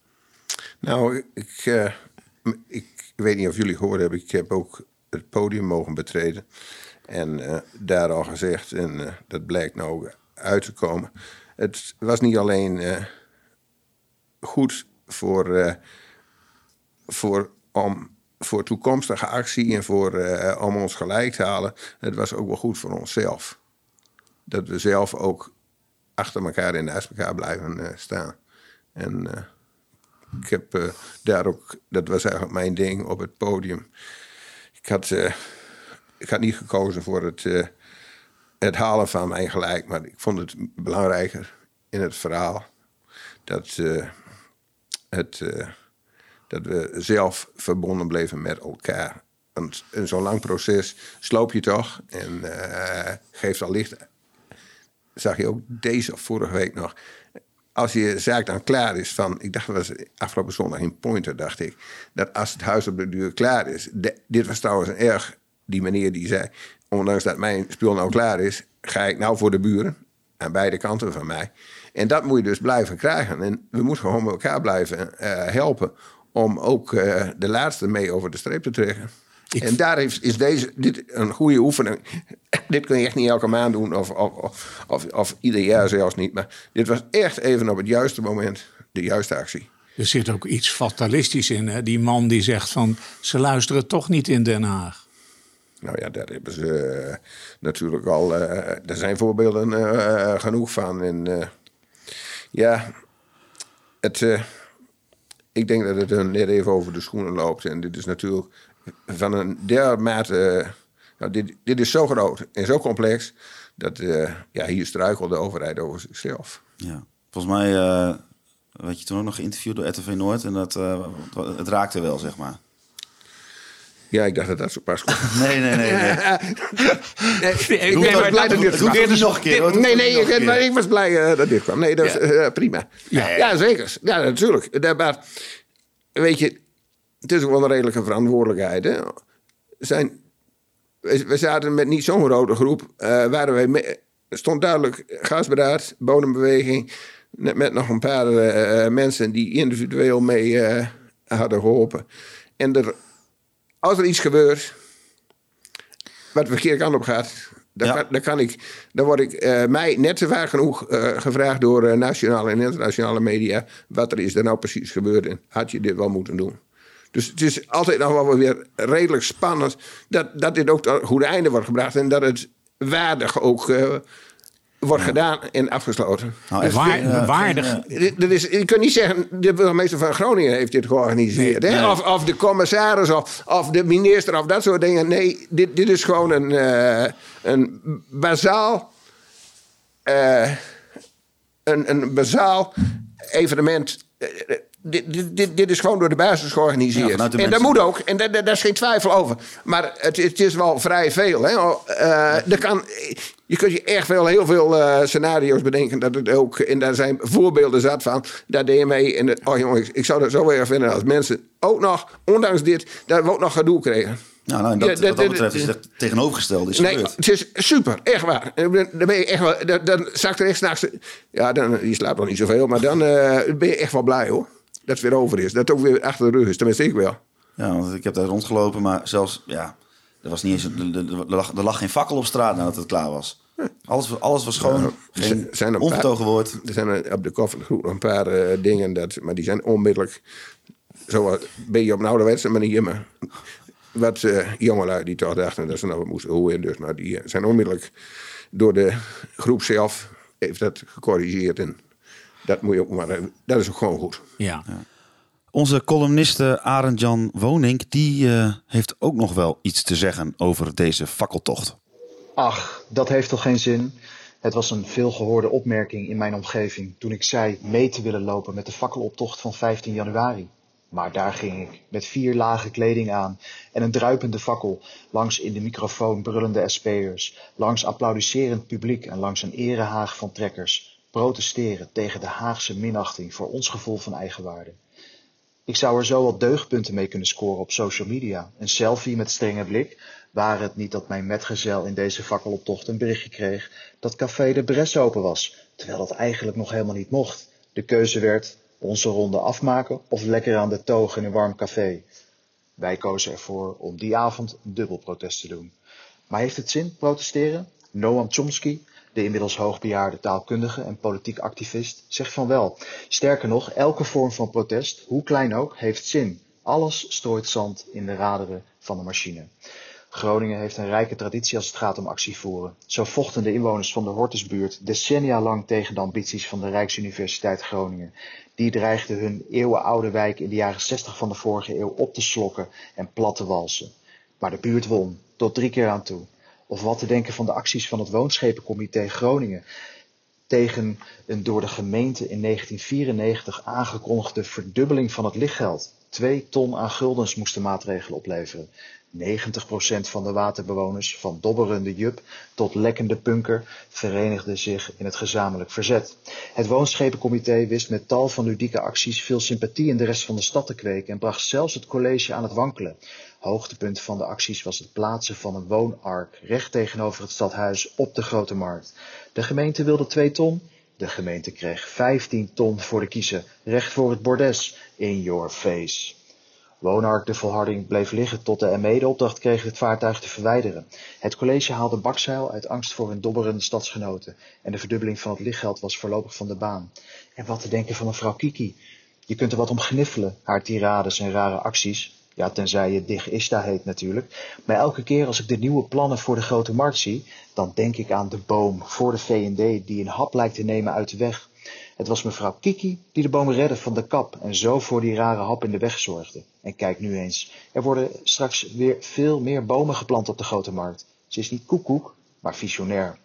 Nou, ik, uh, ik weet niet of jullie gehoord hebben. Ik heb ook het podium mogen betreden. En uh, daar al gezegd, en dat blijkt nou uit te komen. Het was niet alleen goed voor, voor, om, voor toekomstige actie en voor, om ons gelijk te halen. Het was ook wel goed voor onszelf dat we zelf ook achter elkaar en naast elkaar blijven uh, staan. En uh, ik heb uh, daar ook, dat was eigenlijk mijn ding op het podium. Ik had, ik had niet gekozen voor het het halen van mijn gelijk. Maar ik vond het belangrijker in het verhaal dat, het, dat we zelf verbonden bleven met elkaar. Want in zo'n lang proces sloop je toch en uh, geeft al licht. Zag je ook deze of vorige week nog. Als je zaak dan klaar is van, ik dacht dat was afgelopen zondag in Pointer, dacht ik, dat als het huis op de duur klaar is. Dit was trouwens een erg, die meneer die zei, ondanks dat mijn spul nou klaar is, ga ik nou voor de buren aan beide kanten van mij. En dat moet je dus blijven krijgen. En we moeten gewoon elkaar blijven uh, helpen om ook uh, de laatste mee over de streep te trekken. Ik... En daar is, is deze dit een goede oefening. dit kun je echt niet elke maand doen, of, of, of, of, ieder jaar zelfs niet. Maar dit was echt even op het juiste moment de juiste actie. Er zit ook iets fatalistisch in. Hè? Die man die zegt van ze luisteren toch niet in Den Haag. Nou ja, daar hebben ze uh, natuurlijk al. Uh, er zijn voorbeelden uh, genoeg van. En ja, het, ik denk dat het hun net even over de schoenen loopt. En dit is natuurlijk van een dermate. nou, dit, dit is zo groot en zo complex. Dat ja, hier struikelt de overheid over zichzelf. Ja, volgens mij werd je toen ook nog geïnterviewd door RTV Noord. En dat, het raakte wel, zeg maar. Ja, ik dacht dat dat zo pas kwam. Nee, nee, nee. nee. nee ik ben blij dat dit kwam. Het nog een keer. Nee, nee, ik, ik was blij uh, dat dit kwam. Nee, dat is uh, prima. Ja, ja, ja, zeker. Ja, natuurlijk. Maar weet je, het is ook wel een redelijke verantwoordelijkheid. Hè? Zijn, we zaten met niet zo'n grote groep. Uh, waren wij me, stond duidelijk gasberaad, bodembeweging. Met nog een paar uh, mensen die individueel mee uh, hadden geholpen. En er als er iets gebeurt wat de verkeerde kant op gaat, dan, kan, dan, kan, ik, dan word ik uh, mij net zo vaak genoeg gevraagd door nationale en internationale media. wat er is er nou precies gebeurd en had je dit wel moeten doen. Dus het is altijd nog wel weer redelijk spannend dat, dat dit ook tot goede einde wordt gebracht en dat het waardig ook wordt gedaan en afgesloten. Nou, dus waar, uh, waardig. Dat is, je kunt niet zeggen, de burgemeester van Groningen heeft dit georganiseerd. Nee, Of, of, de commissaris of, of de minister of dat soort dingen. Nee, dit, dit is gewoon een, uh, een bazaal... Uh, een, een bazaal evenement dit, dit, dit, is gewoon door de basis georganiseerd. Ja, en dat moet ook, en daar, daar, is geen twijfel over. Maar het, het is wel vrij veel. Hè? Uh, kan, je kunt je echt wel heel veel uh, scenario's bedenken. Dat het ook, en daar zijn voorbeelden zat van. Daar deed je mee. En oh jongen, ik, zou dat zo erg vinden als mensen ook nog, ondanks dit, dat we ook nog gedoe kregen. Nou, nou dat, ja, wat dat betreft is het tegenovergestelde. Is nee, het is super, echt waar. Dan ben je echt wel, dan, dan zakt er echt s'nachts. Ja, dan, je slaapt nog niet zoveel, maar dan uh, ben je echt wel blij hoor dat het weer over is. Dat het ook weer achter de rug is. Tenminste, ik wel. Ja, want ik heb daar rondgelopen, maar zelfs, ja, er, was niet eens, er, lag, er lag geen fakkel op straat nadat het klaar was. Alles, alles was gewoon ja, geen zijn ongetogen woord. Er zijn op de koffergroep nog een paar uh, dingen, dat, maar die zijn onmiddellijk... Zo ben je op een ouderwetse manier, maar wat uh, jongelui die toch dachten dat ze nou moesten horen. Dus, maar die zijn onmiddellijk door de groep zelf heeft dat gecorrigeerd. En dat, moet je ook maar, dat is ook gewoon goed. Ja. ja. Onze columniste Arend-Jan Woning die, uh, heeft ook nog wel iets te zeggen over deze fakkeltocht. Ach, dat heeft toch geen zin? Het was een veelgehoorde opmerking in mijn omgeving toen ik zei mee te willen lopen met de fakkeloptocht van 15 januari. Maar daar ging ik, met vier lagen kleding aan en een druipende fakkel, langs in de microfoon brullende SP'ers, langs applaudisserend publiek en langs een erehaag van trekkers, protesteren tegen de Haagse minachting voor ons gevoel van eigenwaarde. Ik zou er zo wat deugdpunten mee kunnen scoren op social media. Een selfie met strenge blik, waar het niet dat mijn metgezel in deze fakkeloptocht een berichtje kreeg dat Café de Bres open was, terwijl dat eigenlijk nog helemaal niet mocht. De keuze werd onze ronde afmaken of lekker aan de toog in een warm café. Wij kozen ervoor om die avond een dubbel protest te doen. Maar heeft het zin, protesteren? Noam Chomsky, de inmiddels hoogbejaarde taalkundige en politiek activist, zegt van wel. Sterker nog, elke vorm van protest, hoe klein ook, heeft zin. Alles strooit zand in de raderen van de machine. Groningen heeft een rijke traditie als het gaat om actievoeren. Zo vochten de inwoners van de Hortusbuurt decennia lang tegen de ambities van de Rijksuniversiteit Groningen. Die dreigden hun eeuwenoude wijk in de jaren 60 van de vorige eeuw op te slokken en plat te walsen. Maar de buurt won, tot drie keer aan toe. Of wat te denken van de acties van het Woonschepencomité Groningen tegen een door de gemeente in 1994 aangekondigde verdubbeling van het lichtgeld. Twee ton aan guldens moesten maatregelen opleveren. 90% van de waterbewoners, van dobberende Jup tot lekkende punker, verenigden zich in het gezamenlijk verzet. Het Woonschepencomité wist met tal van ludieke acties veel sympathie in de rest van de stad te kweken en bracht zelfs het college aan het wankelen. Hoogtepunt van de acties was het plaatsen van een woonark recht tegenover het stadhuis op de Grote Markt. De gemeente wilde 2 ton, de gemeente kreeg 15 ton voor de kiezer, recht voor het bordes, in your face. Woonark de volharding bleef liggen tot de ME de opdracht kreeg het vaartuig te verwijderen. Het college haalde bakzeil uit angst voor hun dobberende stadsgenoten en de verdubbeling van het lichtgeld was voorlopig van de baan. En wat te denken van mevrouw Kiki? Je kunt er wat om gniffelen, haar tirades en rare acties. Ja, tenzij je Dig Ista heet natuurlijk. Maar elke keer als ik de nieuwe plannen voor de grote markt zie, dan denk ik aan de boom voor de V&D die een hap lijkt te nemen uit de weg. Het was mevrouw Kiki die de boom redde van de kap en zo voor die rare hap in de weg zorgde. En kijk nu eens, er worden straks weer veel meer bomen geplant op de grote markt. Ze is niet koekoek, maar visionair.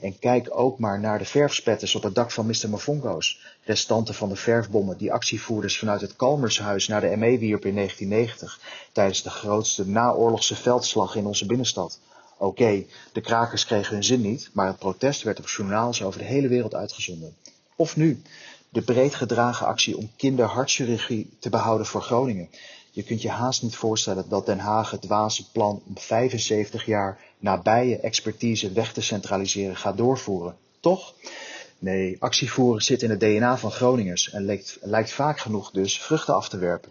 En kijk ook maar naar de verfspetters op het dak van Mr. Mafongo's. Restanten van de verfbommen die actievoerders vanuit het Kalmershuis naar de ME wierpen in 1990 tijdens de grootste naoorlogse veldslag in onze binnenstad. Oké, de krakers kregen hun zin niet, maar het protest werd op journaals over de hele wereld uitgezonden. Of nu, de breed gedragen actie om kinderhartchirurgie te behouden voor Groningen. Je kunt je haast niet voorstellen dat Den Haag het dwaze plan om 75 jaar nabije expertise weg te centraliseren gaat doorvoeren. Toch? Nee, actievoeren zit in het DNA van Groningers en lijkt, lijkt vaak genoeg dus vruchten af te werpen.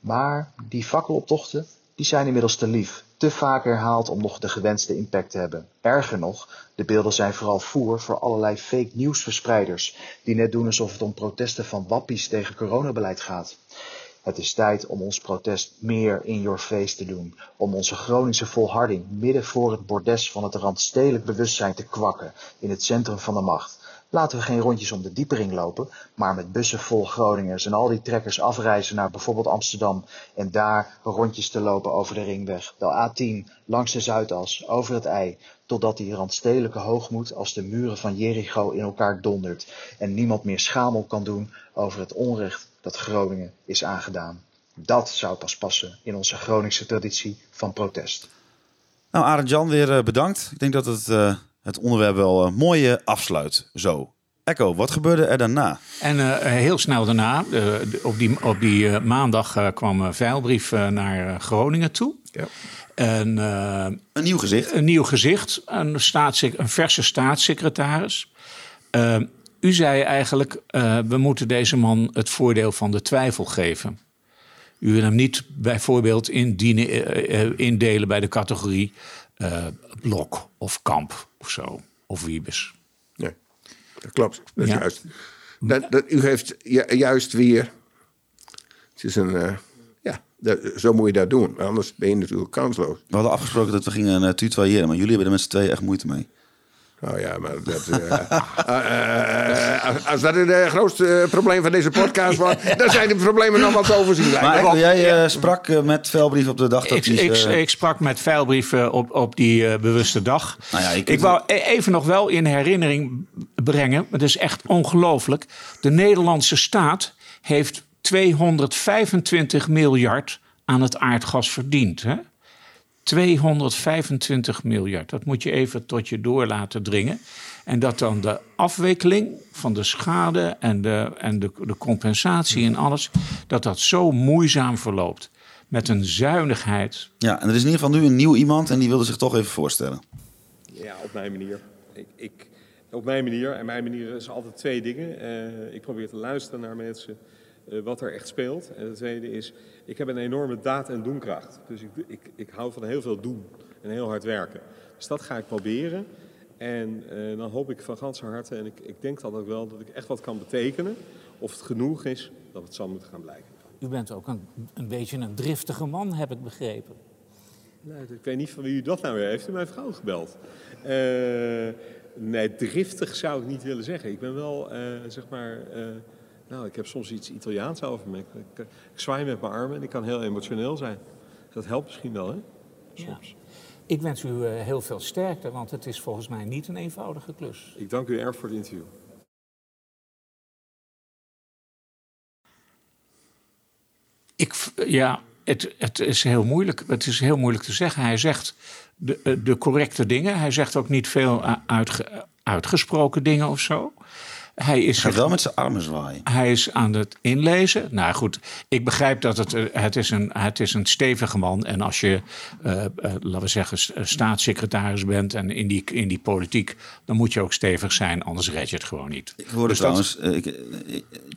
Maar die fakkeloptochten, die zijn inmiddels te lief te vaak herhaald om nog de gewenste impact te hebben. Erger nog, de beelden zijn vooral voer voor allerlei fake nieuwsverspreiders, die net doen alsof het om protesten van wappies tegen coronabeleid gaat. Het is tijd om ons protest meer in your face te doen, om onze Groningse volharding midden voor het bordes van het randstedelijk bewustzijn te kwakken in het centrum van de macht. Laten we geen rondjes om de diepering lopen, maar met bussen vol Groningers en al die trekkers afreizen naar bijvoorbeeld Amsterdam en daar rondjes te lopen over de ringweg, de A10, langs de Zuidas, over het IJ, totdat die randstedelijke hoogmoed als de muren van Jericho in elkaar dondert en niemand meer schamel kan doen over het onrecht dat Groningen is aangedaan. Dat zou pas passen in onze Groningse traditie van protest. Nou, Arend Jan, weer eh, bedankt. Ik denk dat het uh, het onderwerp wel uh, mooi afsluit. Zo. Echo, wat gebeurde er daarna? En uh, heel snel daarna, uh, op die, op die uh, maandag kwam een veilbrief naar Groningen toe. Ja. En, een nieuw gezicht? Een nieuw gezicht, een, een verse staatssecretaris. U zei eigenlijk, we moeten deze man het voordeel van de twijfel geven. U wil hem niet bijvoorbeeld indienen, indelen bij de categorie blok of kamp of zo, of wiebes. Nee, dat klopt. Dat is ja. juist. Dat, dat, u heeft juist weer. Het is een. Uh, ja, dat, zo moet je dat doen. Anders ben je natuurlijk kansloos. We hadden afgesproken dat we gingen uh, tutoyeren, maar jullie hebben er met z'n tweeën echt moeite mee. Oh ja, maar dat, uh, uh, als dat het grootste probleem van deze podcast was, dan zijn de problemen nog wat te overzien. Maar jij sprak met Veilbrief op de dag dat ik, die, ik, ik, sprak met Veilbrief op, op die bewuste dag. Nou ja, ik, ik wou e- even nog wel in herinnering brengen, het is echt ongelooflijk. De Nederlandse staat heeft 225 miljard aan het aardgas verdiend. Hè? 225 miljard. Dat moet je even tot je door laten dringen. En dat dan de afwikkeling van de schade en de, en de, de compensatie en alles, dat dat zo moeizaam verloopt. Met een zuinigheid. Ja, en er is in ieder geval nu een nieuw iemand en die wilde zich toch even voorstellen. Ja, op mijn manier. Ik, ik op mijn manier. En mijn manier is altijd twee dingen. Uh, ik probeer te luisteren naar mensen. Uh, wat er echt speelt. En het tweede is, ik heb een enorme daad- en doenkracht. Dus ik, ik, ik hou van heel veel doen en heel hard werken. Dus dat ga ik proberen. En uh, dan hoop ik van ganse harte, en ik, ik denk dat ook wel, dat ik echt wat kan betekenen. Of het genoeg is, dat het zal moeten gaan blijken. U bent ook een, een beetje een driftige man, heb ik begrepen. Nee, ik weet niet van wie u dat nou weer heeft. U mijn vrouw gebeld. Uh, nee, driftig zou ik niet willen zeggen. Ik ben wel, uh, zeg maar... Nou, ik heb soms iets Italiaans over me. Ik, ik, ik, zwaai met mijn armen en ik kan heel emotioneel zijn. Dat helpt misschien wel, hè? Soms. Ja. ik wens u eh, heel veel sterkte, want het is volgens mij niet een eenvoudige klus. Ik dank u erg voor het interview. Ik, ja, het, het is heel moeilijk. Het is heel moeilijk te zeggen. Hij zegt de, eh, de correcte dingen. Hij zegt ook niet veel uitge, uitgesproken dingen of zo. Hij is gaat wel met zijn armen zwaaien. Hij is aan het inlezen. Nou goed, ik begrijp dat het, eh, het, is, een, het is een stevige man. En als je, uh, uh, laten we zeggen, staatssecretaris bent en in die, in die politiek, dan moet je ook stevig zijn, anders red je het gewoon niet. Ik hoorde dus trouwens, dat... ik,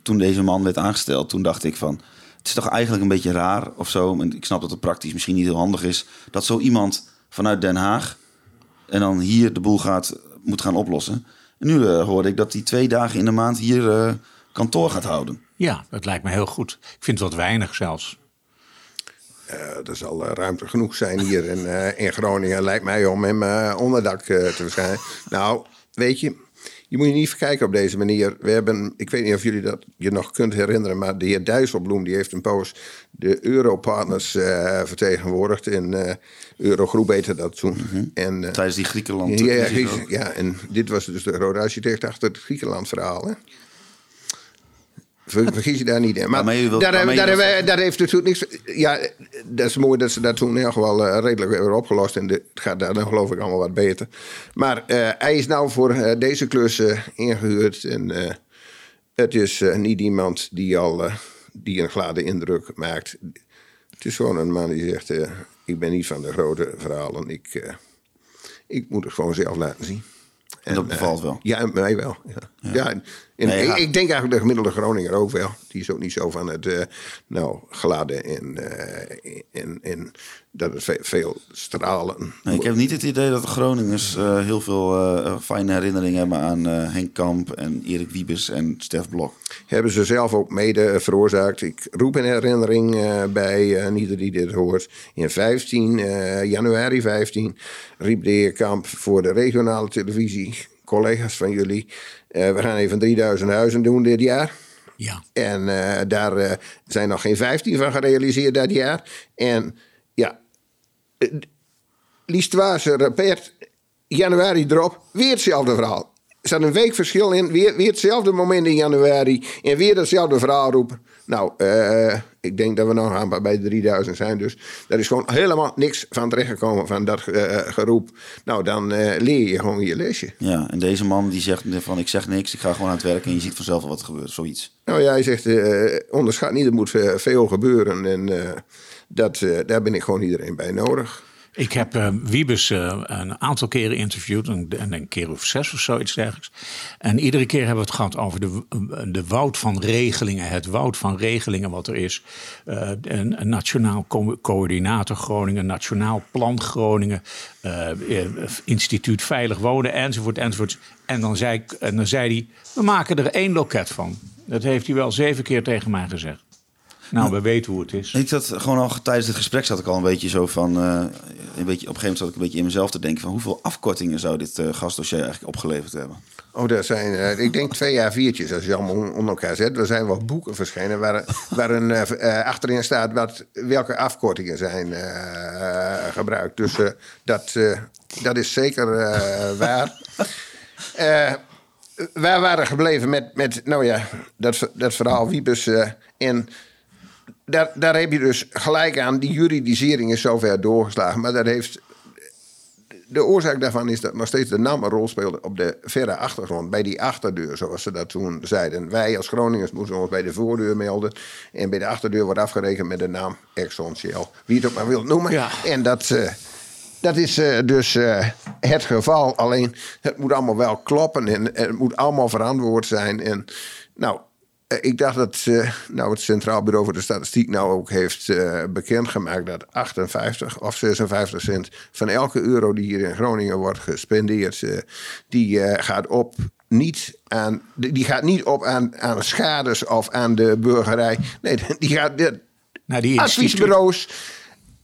toen deze man werd aangesteld, toen dacht ik van, het is toch eigenlijk een beetje raar of zo. En ik snap dat het praktisch misschien niet heel handig is, dat zo iemand vanuit Den Haag en dan hier de boel gaat, moet gaan oplossen. En nu uh, hoorde ik dat hij twee dagen in de maand hier uh, kantoor gaat houden. Ja, dat lijkt me heel goed. Ik vind het wat weinig zelfs. Uh, er zal ruimte genoeg zijn hier in, in Groningen, lijkt mij, om hem onderdak te verschijnen. Nou, weet je, je moet je niet verkijken op deze manier. We hebben, ik weet niet of jullie dat je nog kunt herinneren, maar de heer Dijsselbloem die heeft een poos de Europartners uh, vertegenwoordigd. In uh, Eurogroep heette dat toen. Mm en, uh, Tijdens die Griekenland. Ja, ja, en dit was dus de rode architect achter het Griekenland verhaal. Hè? Vergis je daar niet in. Maar, maar wilt, daar, daar, daar, daar, heeft natuurlijk niks. Ja, dat is mooi dat ze dat toen in ieder geval uh, redelijk weer opgelost. En het gaat daar dan geloof ik allemaal wat beter. Maar uh, hij is nou voor uh, deze klus ingehuurd. En het is niet iemand die al die een glade indruk maakt. Het is gewoon een man die zegt: Ik ben niet van de grote verhalen. Ik, ik moet het gewoon zelf laten zien. En, dat bevalt wel? Ja, mij wel. Ja. ja. En, nee, ik, ik, denk eigenlijk de gemiddelde Groninger ook wel. Die is ook niet zo van het uh, nou, gladde en, uh, en, en dat het veel stralen. Nee, ik heb niet het idee dat de Groningers uh, heel veel fijne herinneringen hebben aan Henk Kamp en Erik Wiebes en Stef Blok. Hebben ze zelf ook mede veroorzaakt. Ik roep een herinnering bij uh, ieder die dit hoort. In 15, januari 15 riep de heer Kamp voor de regionale televisie collega's van jullie. Uh, we gaan even 3000 huizen doen dit jaar. Ja. En uh, daar uh, zijn nog geen 15 van gerealiseerd dat jaar. En ja, Liestwaarse repeert januari erop, weer hetzelfde verhaal. Er staat een week verschil in, weer, weer hetzelfde moment in januari. En weer hetzelfde verhaal roepen. Nou, uh, ik denk dat we nog aan bij 3000 zijn. Dus er is gewoon helemaal niks van terechtgekomen van dat uh, geroep. Nou, dan uh, leer je gewoon je lesje. Ja, en deze man die zegt van ik zeg niks, ik ga gewoon aan het werk en je ziet vanzelf wat er gebeurt, zoiets. Nou ja, hij zegt onderschat niet, er moet veel gebeuren. En dat, daar ben ik gewoon iedereen bij nodig. Ik heb uh, Wiebes uh, een aantal keren interviewd, een, een keer of zes of zoiets dergelijks. En iedere keer hebben we het gehad over de, de woud van regelingen, het woud van regelingen wat er is. Een, nationaal co coördinator Groningen, nationaal plan Groningen, instituut Veilig Wonen enzovoort enzovoort. En dan zei, en dan zei hij, we maken er één loket van. Dat heeft hij wel zeven keer tegen mij gezegd. Nou, we weten hoe het is. Ik dat gewoon al tijdens het gesprek zat ik al een beetje zo van. Uh, een beetje, op een gegeven moment zat ik een beetje in mezelf te denken: van hoeveel afkortingen zou dit uh, gastdossier eigenlijk opgeleverd hebben? Oh, er zijn, uh, ik denk twee jaar viertjes als je allemaal onder elkaar zet. Er zijn wel boeken verschenen waar, waar een, achterin staat wat, welke afkortingen zijn gebruikt. Dus dat, dat is zeker waar. wij waren gebleven met, met nou ja, dat, dat verhaal Wiebes in daar, daar heb je dus gelijk aan. Die juridisering is zover doorgeslagen. Maar dat heeft de oorzaak daarvan is dat nog steeds de naam een rol speelde op de verre achtergrond. Bij die achterdeur, zoals ze dat toen zeiden. Wij als Groningers moesten ons bij de voordeur melden. En bij de achterdeur wordt afgerekend met de naam Exxon Shell. Wie het ook maar wilt noemen. Ja. En dat, uh, dat is uh, dus uh, het geval. Alleen het moet allemaal wel kloppen. En, het moet allemaal verantwoord zijn. En nou, eh, ik dacht dat uh, nou het Centraal Bureau voor de Statistiek nou ook heeft uh, bekendgemaakt dat 58 of 56 cent van elke euro die hier in Groningen wordt gespendeerd, uh, die gaat op niet aan, die gaat niet op aan, aan schades of aan de burgerij. Nee, die gaat de nou, die adviesbureaus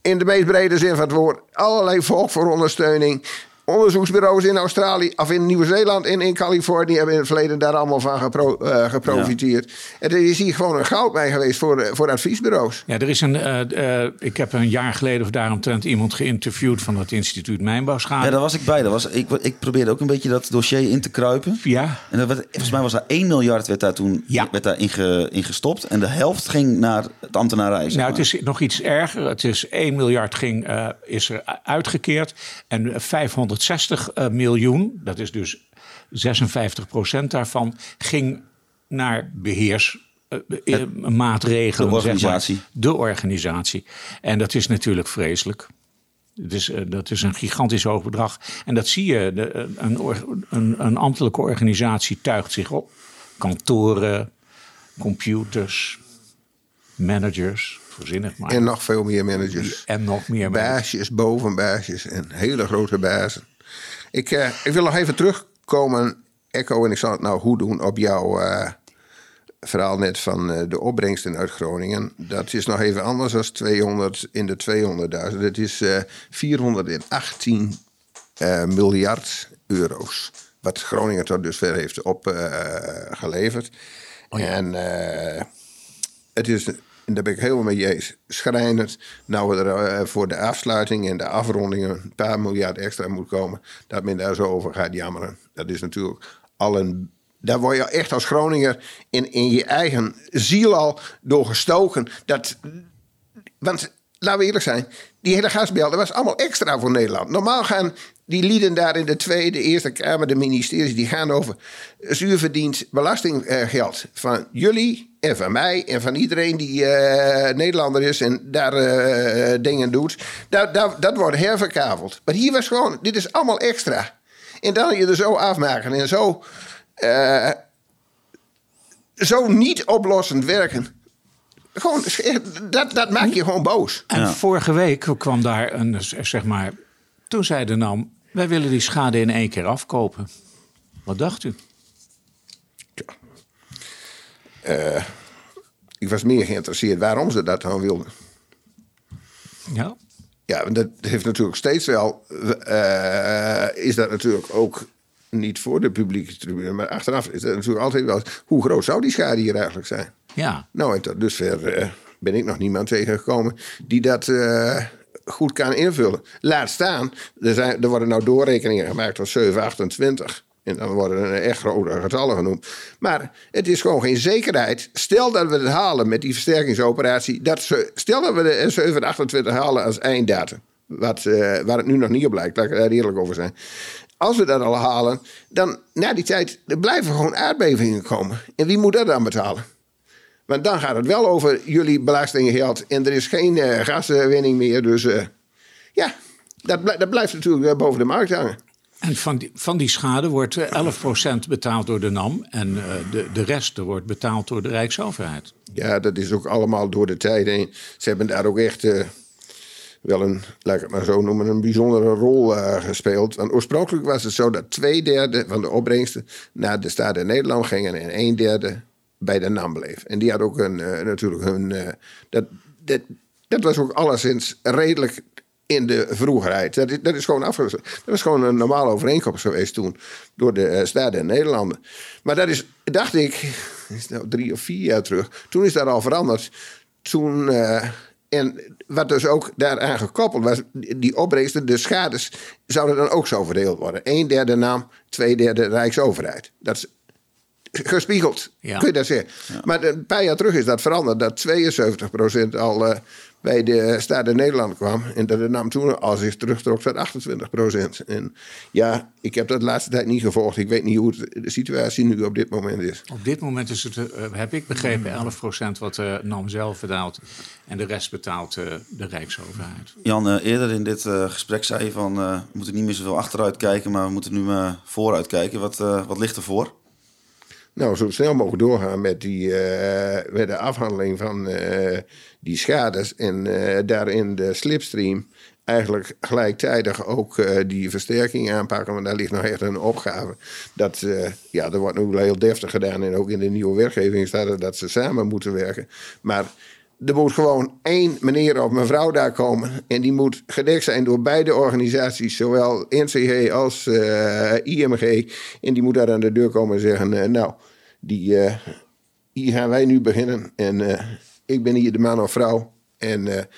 in de meest brede zin van het woord allerlei volk voor ondersteuning onderzoeksbureaus in Australië, of in Nieuw-Zeeland en in Californië hebben in het verleden daar allemaal van gepro, eh, geprofiteerd. En er is hier gewoon een goudmijn geweest voor, eh, voor adviesbureaus. Ja, er is een. Eh, ik heb een jaar geleden of daaromtrent iemand geïnterviewd van het instituut Mijnbouwschade. Ja, daar was ik bij. Was, ik, ik probeerde ook een beetje dat dossier in te kruipen. Ja. En dat volgens mij was daar 1 miljard werd daar toen werd daar in, in gestopt. En de helft ging naar het ambtenarij. nou, het is nog iets erger. Het is 1 miljard ging, is er uitgekeerd. En 500 60 eh, miljoen, dat is dus 56 procent daarvan, ging naar beheersmaatregelen, eh, eh, De organisatie. De organisatie. En dat is natuurlijk vreselijk. Dat is een gigantisch hoog bedrag. En dat zie je. Een, een, een ambtelijke organisatie tuigt zich op. Kantoren, computers, managers. Voorzinnig maar. En nog veel meer managers. En nog meer managers. Baasjes, bovenbaasjes en hele grote bazen. Ik, uh, ik wil nog even terugkomen, Echo, en ik zal het nou goed doen op jouw uh, verhaal net van uh, de opbrengsten uit Groningen. Dat is nog even anders dan 200 in de 200.000. Het is 418 miljard euro's. Wat Groningen tot dusver heeft opgeleverd. Oh ja. En het is en daar ben ik helemaal mee eens. Schrijnend. Nou we er uh, voor de afsluiting en de afrondingen een paar miljard extra moet komen. Dat men daar zo over gaat jammeren. Dat is natuurlijk al een. Daar word je echt als Groninger in, in je eigen ziel al door gestoken. Dat, want laten we eerlijk zijn, die hele gasbel, dat was allemaal extra voor Nederland. Normaal gaan die lieden daar in de Tweede, Eerste Kamer, de ministeries, die gaan over zuurverdiend belastinggeld van jullie en van mij en van iedereen die uh, Nederlander is en daar uh, dingen doet. Dat, dat, dat wordt herverkaveld. Maar hier was gewoon, dit is allemaal extra. En dan je er zo afmaken en zo, uh, zo niet oplossend werken. Gewoon, dat, dat maakt je gewoon boos. En ja. vorige week kwam daar een, zeg maar, toen zei de NAM, wij willen die schade in één keer afkopen. Wat dacht u? Ja. Uh, ik was meer geïnteresseerd waarom ze dat dan wilden. Ja. Ja, dat heeft natuurlijk steeds wel. Uh, is dat natuurlijk ook niet voor de publieke tribune. Maar achteraf is dat natuurlijk altijd wel. Hoe groot zou die schade hier eigenlijk zijn? Ja. Nou, en tot dusver uh, ben ik nog niemand tegengekomen die dat uh, goed kan invullen. Laat staan, er, zijn, er worden nou doorrekeningen gemaakt tot 728. En dan worden er echt grote getallen genoemd. Maar het is gewoon geen zekerheid. Stel dat we het halen met die versterkingsoperatie. Dat ze, stel dat we de 728 halen als einddatum. Wat, uh, waar het nu nog niet op lijkt, laat ik er eerlijk over zijn. Als we dat al halen, dan na die tijd er blijven gewoon aardbevingen komen. En wie moet dat dan betalen? Want dan gaat het wel over jullie belastinggeld. En er is geen uh, gaswinning meer. Dus uh, ja, dat, dat blijft natuurlijk boven de markt hangen. En van die, van die schade wordt 11% betaald door de NAM en uh, de, de rest wordt betaald door de Rijksoverheid. Ja, dat is ook allemaal door de tijd heen. Ze hebben daar ook echt wel een, laat ik het maar zo noemen, een bijzondere rol uh, gespeeld. Want oorspronkelijk was het zo dat twee derde van de opbrengsten naar de staat in Nederland gingen en een derde bij de NAM bleef. En die had ook een, natuurlijk hun. dat, dat, dat was ook alleszins redelijk in de vroegerheid. Dat is, dat is gewoon afgesloten. Dat is gewoon een normale overeenkomst geweest toen door de uh, Staten en Nederlanden. Maar dat is, dacht ik, is nou drie of vier jaar terug. Toen is dat al veranderd. Toen, en wat dus ook daaraan gekoppeld was, die opbrengsten, de schades, zouden dan ook zo verdeeld worden. Een derde naam, twee derde Rijksoverheid. Dat is gespiegeld, ja. kun je dat zeggen. Ja. Maar een paar jaar terug is dat veranderd, dat 72% al... Uh, bij de Staat in Nederland kwam. En dat de nam toen al zich terugtrok tot 28 procent. En ja, ik heb dat de laatste tijd niet gevolgd. Ik weet niet hoe het, de situatie nu op dit moment is. Op dit moment is het, uh, heb ik begrepen, 11 procent wat de uh, NAM zelf betaalt. En de rest betaalt uh, de Rijksoverheid. Jan, eerder in dit gesprek zei je van... we moeten niet meer zoveel achteruit kijken, maar we moeten nu maar vooruit kijken. Wat, wat ligt er voor? Nou, zo snel mogelijk doorgaan met, die, uh, met de afhandeling van uh, die schades. En uh, daarin de slipstream eigenlijk gelijktijdig ook die versterking aanpakken. Want daar ligt nog echt een opgave. Dat, ja, dat wordt nu heel deftig gedaan. En ook in de nieuwe wetgeving staat er dat ze samen moeten werken. Maar er moet gewoon één meneer of mevrouw daar komen. En die moet gedekt zijn door beide organisaties, zowel NCG als uh, IMG. En die moet daar aan de deur komen en zeggen: uh, Nou, die, uh, hier gaan wij nu beginnen. En ik ben hier de man of vrouw. En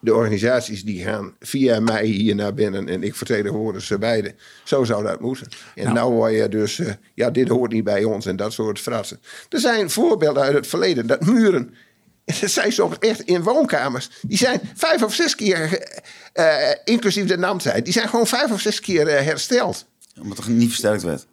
de organisaties die gaan via mij hier naar binnen en ik vertegenwoordig ze beide. Zo zou dat moeten. En nou, nou word je dus, uh, ja, dit hoort niet bij ons en dat soort fratsen. Er zijn voorbeelden uit het verleden dat muren. Dat zijn soms echt in woonkamers. Die zijn vijf of zes keer, uh, inclusief de namtijd, die zijn gewoon vijf of zes keer uh, hersteld. Omdat er niet versterkt werd.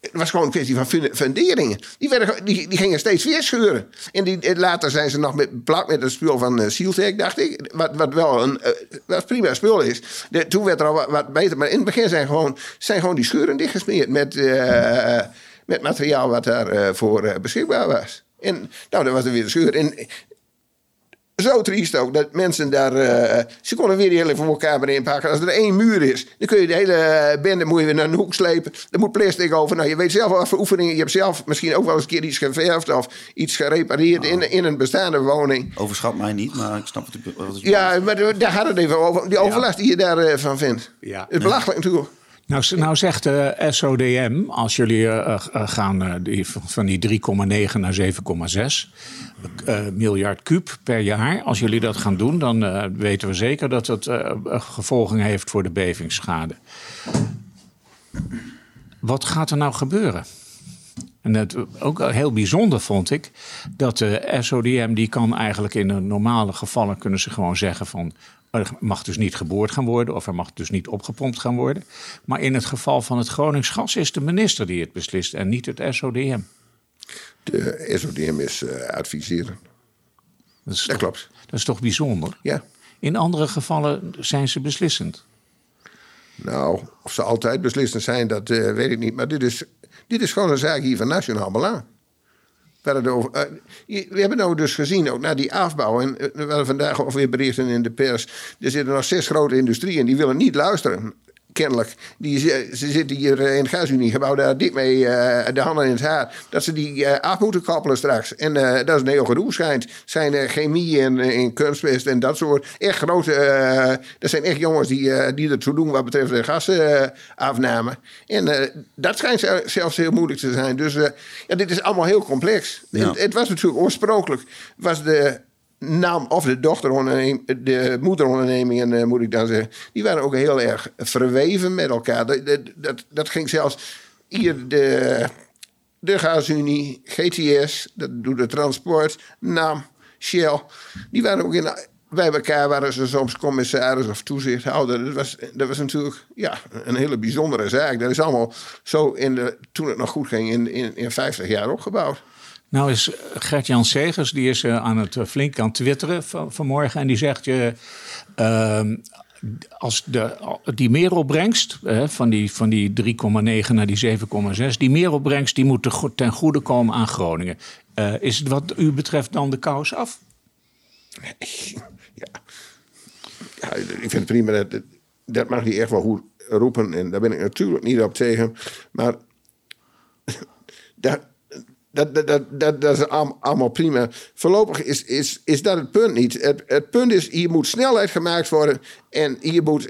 Het was gewoon een kwestie van funderingen. Die, werden, die, die gingen steeds weer scheuren. En die, later zijn ze nog met, plak met een spul van uh, dacht ik. Wat, wat wel een uh, wat prima spul is. De, toen werd er al wat, beter. Maar in het begin zijn gewoon, zijn gewoon die scheuren dichtgesmeerd met, met materiaal wat daarvoor voor beschikbaar was. En nou, dat was er weer de scheur. En zo triest ook dat mensen daar. Uh, ze konden weer die hele voor elkaar inpakken. Als er één muur is, dan kun je de hele bende moet je weer naar een hoek slepen. Er moet plastic over. Nou, je weet zelf wel voor oefeningen. Je hebt zelf misschien ook wel eens een keer iets geverfd of iets gerepareerd in, in een bestaande woning. Overschat mij niet, maar ik snap het. Wat het ja, maar daar gaat het even over. Die overlast die je daarvan uh, vindt. Ja. Het is belachelijk natuurlijk. Nou, nou zegt de SODM, als jullie uh, gaan die, van die 3,9 naar 7,6 miljard kuub per jaar, als jullie dat gaan doen, dan weten we zeker dat het gevolgen heeft voor de bevingsschade. Wat gaat er nou gebeuren? En het ook heel bijzonder vond ik dat de SODM die kan eigenlijk in de normale gevallen kunnen ze gewoon zeggen van er mag dus niet geboord gaan worden of er mag dus niet opgepompt gaan worden. Maar in het geval van het Gronings gas is de minister die het beslist en niet het SODM. De SODM is uh, adviseren. Dat, is dat klopt. Dat is toch bijzonder? Ja. In andere gevallen zijn ze beslissend. Nou, of ze altijd beslissend zijn, dat uh, weet ik niet. Maar dit is, dit is gewoon een zaak hier van nationaal belang. We hebben nou dus gezien, ook na die afbouw, en we hadden vandaag alweer berichten in de pers, er zitten nog zes grote industrieën die willen niet luisteren kennelijk. Die, ze zitten hier in het gasuniegebouw daar dik mee uh, de handen in het haar. Dat ze die uh, af moeten koppelen straks. En dat is een heel gedoe schijnt. Zijn chemie en, in kunstmest en dat soort echt grote... dat zijn echt jongens die, die ertoe doen wat betreft de gasafname. en dat schijnt zelfs heel moeilijk te zijn. Dus ja, dit is allemaal heel complex. Ja. Het, het, was natuurlijk oorspronkelijk... was de naam of de dochteronderneming, de moederondernemingen uh, moet ik dan zeggen, die waren ook heel erg verweven met elkaar. Dat, dat, dat ging zelfs hier de, de Gasunie, GTS, dat doet de transport, NAM, Shell, die waren ook in, bij elkaar waren ze soms commissaris of toezichthouder. Dat was, dat was natuurlijk ja, een hele bijzondere zaak. Dat is allemaal zo in de, toen het nog goed ging in, in, in 50 jaar opgebouwd. Nou is Gert-Jan Segers, die is uh, aan het uh, flink aan twitteren van, vanmorgen. En die zegt je, uh, als de, die meeropbrengst uh, van die, van die 3,9 naar die 7,6... die meeropbrengst die moet ten goede komen aan Groningen. Is het wat u betreft dan de kous af? Ja, ik vind het prima. Dat, dat mag hij echt wel goed roepen. En daar ben ik natuurlijk niet op tegen. Maar... daar dat, dat, dat, dat, is allemaal prima. Voorlopig is, is, is dat het punt niet. Het, het punt is, hier moet snelheid gemaakt worden. En hier moet.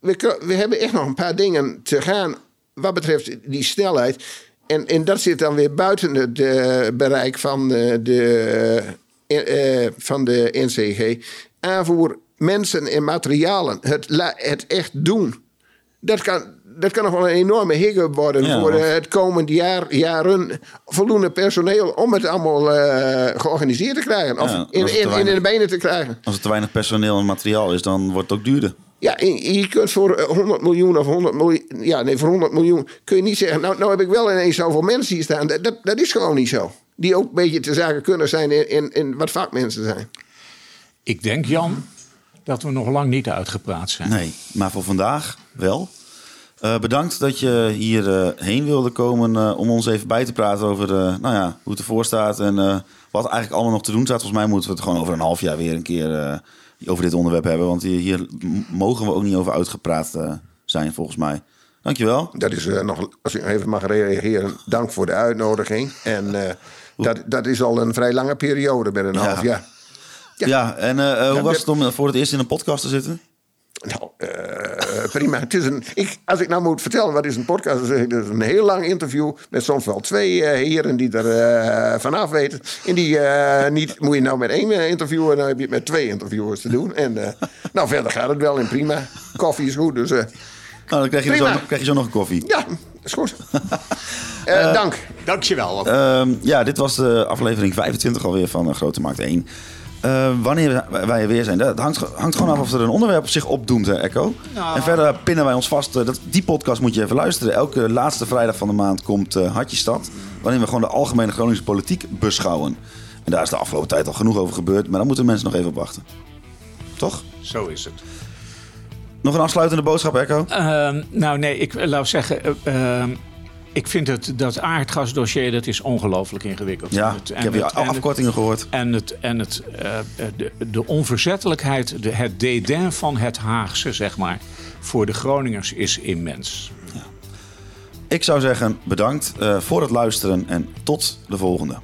We, we hebben echt nog een paar dingen te gaan. wat betreft die snelheid. En, en dat zit dan weer buiten het uh, bereik van de, de uh, van de NCG. Aanvoer mensen en materialen. Het, het echt doen. Dat kan, dat kan nog wel een enorme higge worden voor uh, het komende jaar, jaren. Voldoende personeel om het allemaal uh, georganiseerd te krijgen. Of ja, in, in, in, de benen te krijgen. Als het te weinig personeel en materiaal is, dan wordt het ook duurder. Ja, je kunt voor 100 miljoen of 100 miljoen... Ja, nee, voor 100 miljoen kun je niet zeggen... Nou, nou heb ik wel ineens zoveel mensen hier staan. Dat, dat, dat is gewoon niet zo. Die ook een beetje te zaken kunnen zijn in, in, in wat vakmensen zijn. Ik denk, Jan, dat we nog lang niet uitgepraat zijn. Nee, maar voor vandaag wel. Uh, bedankt dat je hierheen uh, heen wilde komen uh, om ons even bij te praten over nou ja, hoe het ervoor staat en wat eigenlijk allemaal nog te doen staat. Volgens mij moeten we het gewoon over een half jaar weer een keer over dit onderwerp hebben. Want hier, hier, mogen we ook niet over uitgepraat zijn, volgens mij. Dankjewel. Dat is nog, als ik even mag reageren, dank voor de uitnodiging. En Dat, dat is al een vrij lange periode, met een half jaar. Ja, en eh, eh, hoe Ja, was het om eh, voor het eerst in een podcast te zitten? Nou, eh, prima. Het is een, ik, als ik nou moet vertellen wat is een podcast, dan zeg ik dat is een heel lang interview met soms wel twee eh, heren die er eh, vanaf weten. En die eh, niet, moet je nou met één eh, interviewer, dan heb je het met twee interviewers te doen. En eh, nou, verder gaat het wel in prima. Koffie is goed, dus eh, Nou, dan krijg je, zo, krijg je zo nog een koffie. ja, is goed. Eh, dank. Dankjewel. Ehm, ja, dit was de aflevering 25 alweer van Grote Markt 1. Eh, wanneer wij er weer zijn, dat hangt, hangt gewoon af of er een onderwerp zich opdoemt, hè, Echo. Nou. En verder pinnen wij ons vast. eh, dat, die podcast moet je even luisteren. Elke laatste vrijdag van de maand komt eh Hartje Stad. Waarin we gewoon de algemene Groningse politiek beschouwen. En daar is de afgelopen tijd al genoeg over gebeurd. Maar daar moeten mensen nog even op wachten. Toch? Zo is het. Nog een afsluitende boodschap, Echo? Ehm, nou nee, ik laat zeggen... ik vind het, dat aardgasdossier dat is ongelooflijk ingewikkeld. Ja, En het- ik heb hier het- afkortingen gehoord. En, het, en het, eh, de, de onverzettelijkheid, de, het dédain van het Haagse, zeg maar, voor de Groningers is immens. Ik zou zeggen bedankt eh, voor het luisteren en tot de volgende.